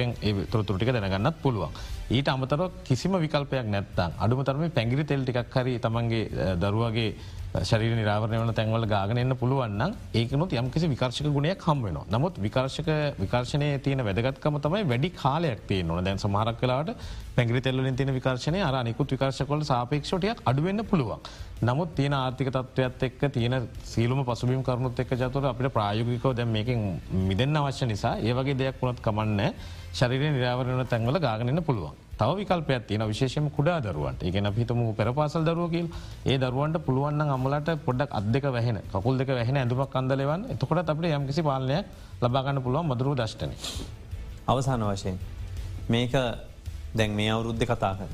තොරතුරටික දැනගන්නත් පුළුවන්. ඊට අමතර කිසිම විකල්පයක් නැත්තන් අඩුමතරම පැගිරි තෙල් ටිකක් හරි තමන්ගේ දරුවගේ ශරීර නිරාවරණය වන තැන්වල ගාගෙන එන්න පුළුවන්න ඒකනොත් යම්කිසි විකර්ශක ගුණයක් හම්වෙන නමුත් විකර්ශක විකර්ශනය තියෙන වැදගත්කම තමයි වැඩි කාලයක් තිය නොන දැන් සමහරක් කලාට පැගරි තෙල්ලින් තින විකර්ශනය අර නිකුත් විකර්ශකොල සාපේක්ෂටයක් අඩුවෙන්න්න පුළුවන්. නමුත් තියෙන ආර්ථික තත්ත්වයක්ත් එක්ක තියෙන සීලම පසුබිම් කරුණුත් එක් ජතුර අපිට ප්‍රායෝගිකව දැ මේකින් මිදන්න අවශ්‍ය නිසා ඒවගේ දෙයක් වුණත් කමන්න ශරිරය නිරාවරණ තැන්වල ගාගනන්න පුළුවන්. තව විකල්පයක් තියෙන විශේෂම කුඩා දරුවන්ට ඒගෙන පිතම පෙරපාසල් දරුවකින් ඒ දරුවන්ට පුළුවන් අමලට පොඩක් අදක වැහෙන කකුල් දෙක වැහෙන ඇඳුමක් අන්දලවන් එතකොට අපට යම්කිසි පාලනයක් ලබාගන්න පුළුවන් මදුරු දෂ්ටන. අවසාන වශයෙන් මේක දැන් මේ අවුරුද්ධ කතා කර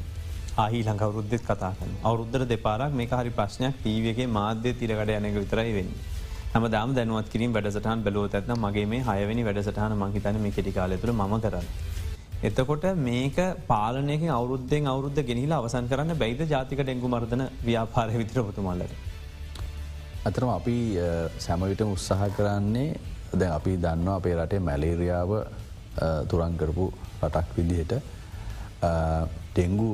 ආහි ලංකවරුද්ධෙත් කතා කන අවුරුද්ධර දෙපාරක් මේ හරි ප්‍රශ්නයක් ටීවගේ මාධ්‍ය තිරකට යනක විතරයි වෙන්න. හම දම් දැනුවත් කිරින් වැඩසටහන් බැලුව ඇත්න මගේ මේ හයවැනි වැඩසටහන මහිතන මේ කෙටිකාලතුළ ම කරන්න. එතකොට මේක පාලනයක අවුද්ධෙන් අවුද්ධ ගෙනහිලා අවසන් කරන්න බැයිද ජාතික ඩෙංගු මර්ධන ව්‍යාපාරය විතරපතුමල්ලට. අතරම අපි සැමවිට උත්සාහ කරන්නේ දැ අපි දන්න අපේ රටේ මැලේරියාව තුරංකරපු රටක් විදිහට ඩෙංගු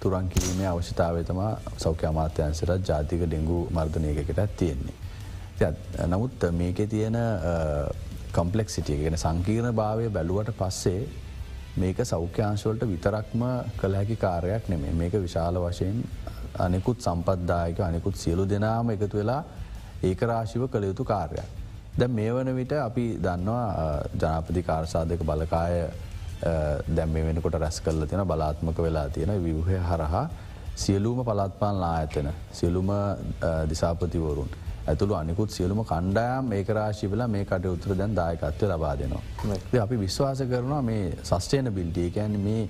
තුරන් කිරීමේ අවශ්‍යතාව තමා සෞඛ්‍ය අමාත්‍යන්සරත් ජාතික ඩෙංගු මර්ධනයකටත් තියෙන්නේ. නමුත් මේක තියෙන කම්පලෙක්සිටිය ගෙන සංකීර්ණ භාවය බැලුවට පස්සේ මේක සෞඛ්‍යංශවලට විතරක්ම කළ හැකි කාරයක් නෙමේ මේක විශාල වශයෙන් අනෙකුත් සම්පද්දායක අනෙකුත් සියලු දෙනාම එකතු වෙලා ඒකරාශිව කළ යුතු කාර්යක්. දැ මේ වන විට අපි දන්නවා ජනාපති කාර්සාධක බලකාය දැම් මේ වෙනකොට රැස් කල්ල තියෙන බලාත්මක වෙලා තියෙන විවහය හරහා සියලූම පළත්පාන් ලා ඇතෙන සියලුම දිසාපතිවරුන්. ඇතුළු අනිකුත් සියලුම කණ්ඩායම් ඒක රාශිවල මේ කට උතුර දැන් දායකත්වය ලබා දෙනවා. අපි විශ්වාස කරනවා මේ සස්ටේන බිල්ටිය කැන් මේ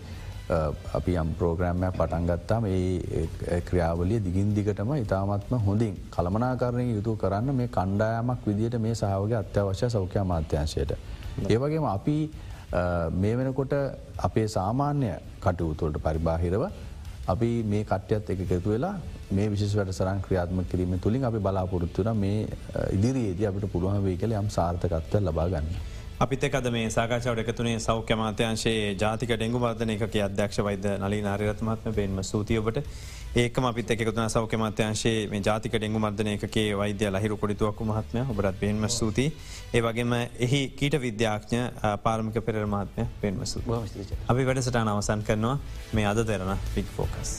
අපි යම් ප්‍රෝග්‍රෑම්මයක් පටන්ගත්තාම ඒ ක්‍රියාවලිය දිගින් දිගටම ඉතාමත්ම හොඳින් කළමනාකරණය යුතු කරන්න මේ කණ්ඩායමක් විදිට මේ සහවගේ අත්‍යවශ්‍ය සෞඛ්‍ය මාත්‍යංශයට. ඒවගේම අපි මේ වෙනකොට අපේ සාමාන්‍ය කටයුතුවලට පරිබාහිරව අපි මේ කට්‍යත් එක එකතු වෙලා මේ විශෂ වැට සරන් ක්‍රියාත්ම කිරීම තුළින් අපි බලාපොරොත්තුන මේ ඉදිරියේද අපිට පුළුවන් වේ කළ යම් සාර්ථකත්ව ලබාගන්න. අපිත එකද මේ සාකාචාවට එකතුනේ සෞඛ්‍ය මාත්‍යංශයේ ජාතික ඩෙංගු වර්ධන එක අධ්‍යක්ෂ වෛද නලී නාරරත්මත්ම පෙන්ම සූතියඔබට ඒක අපිත එකතුන සෞඛ්‍ය මාත්‍යංශයේ මේ ජාතික ඩෙංගු මර්ධන එකේ වෛද්‍ය ලහිරු කොඩිතුවක්කු මහත්මය. ඔබරත් පෙන්ම සූති ඒවගේම එහි කීට විද්‍යාඥ පාරමික පෙරමාත්මය පෙන්ම සූ අපි වැඩසටාන අවසන් කරනවා. මේ අද දෙරන පික් ෆෝකස්.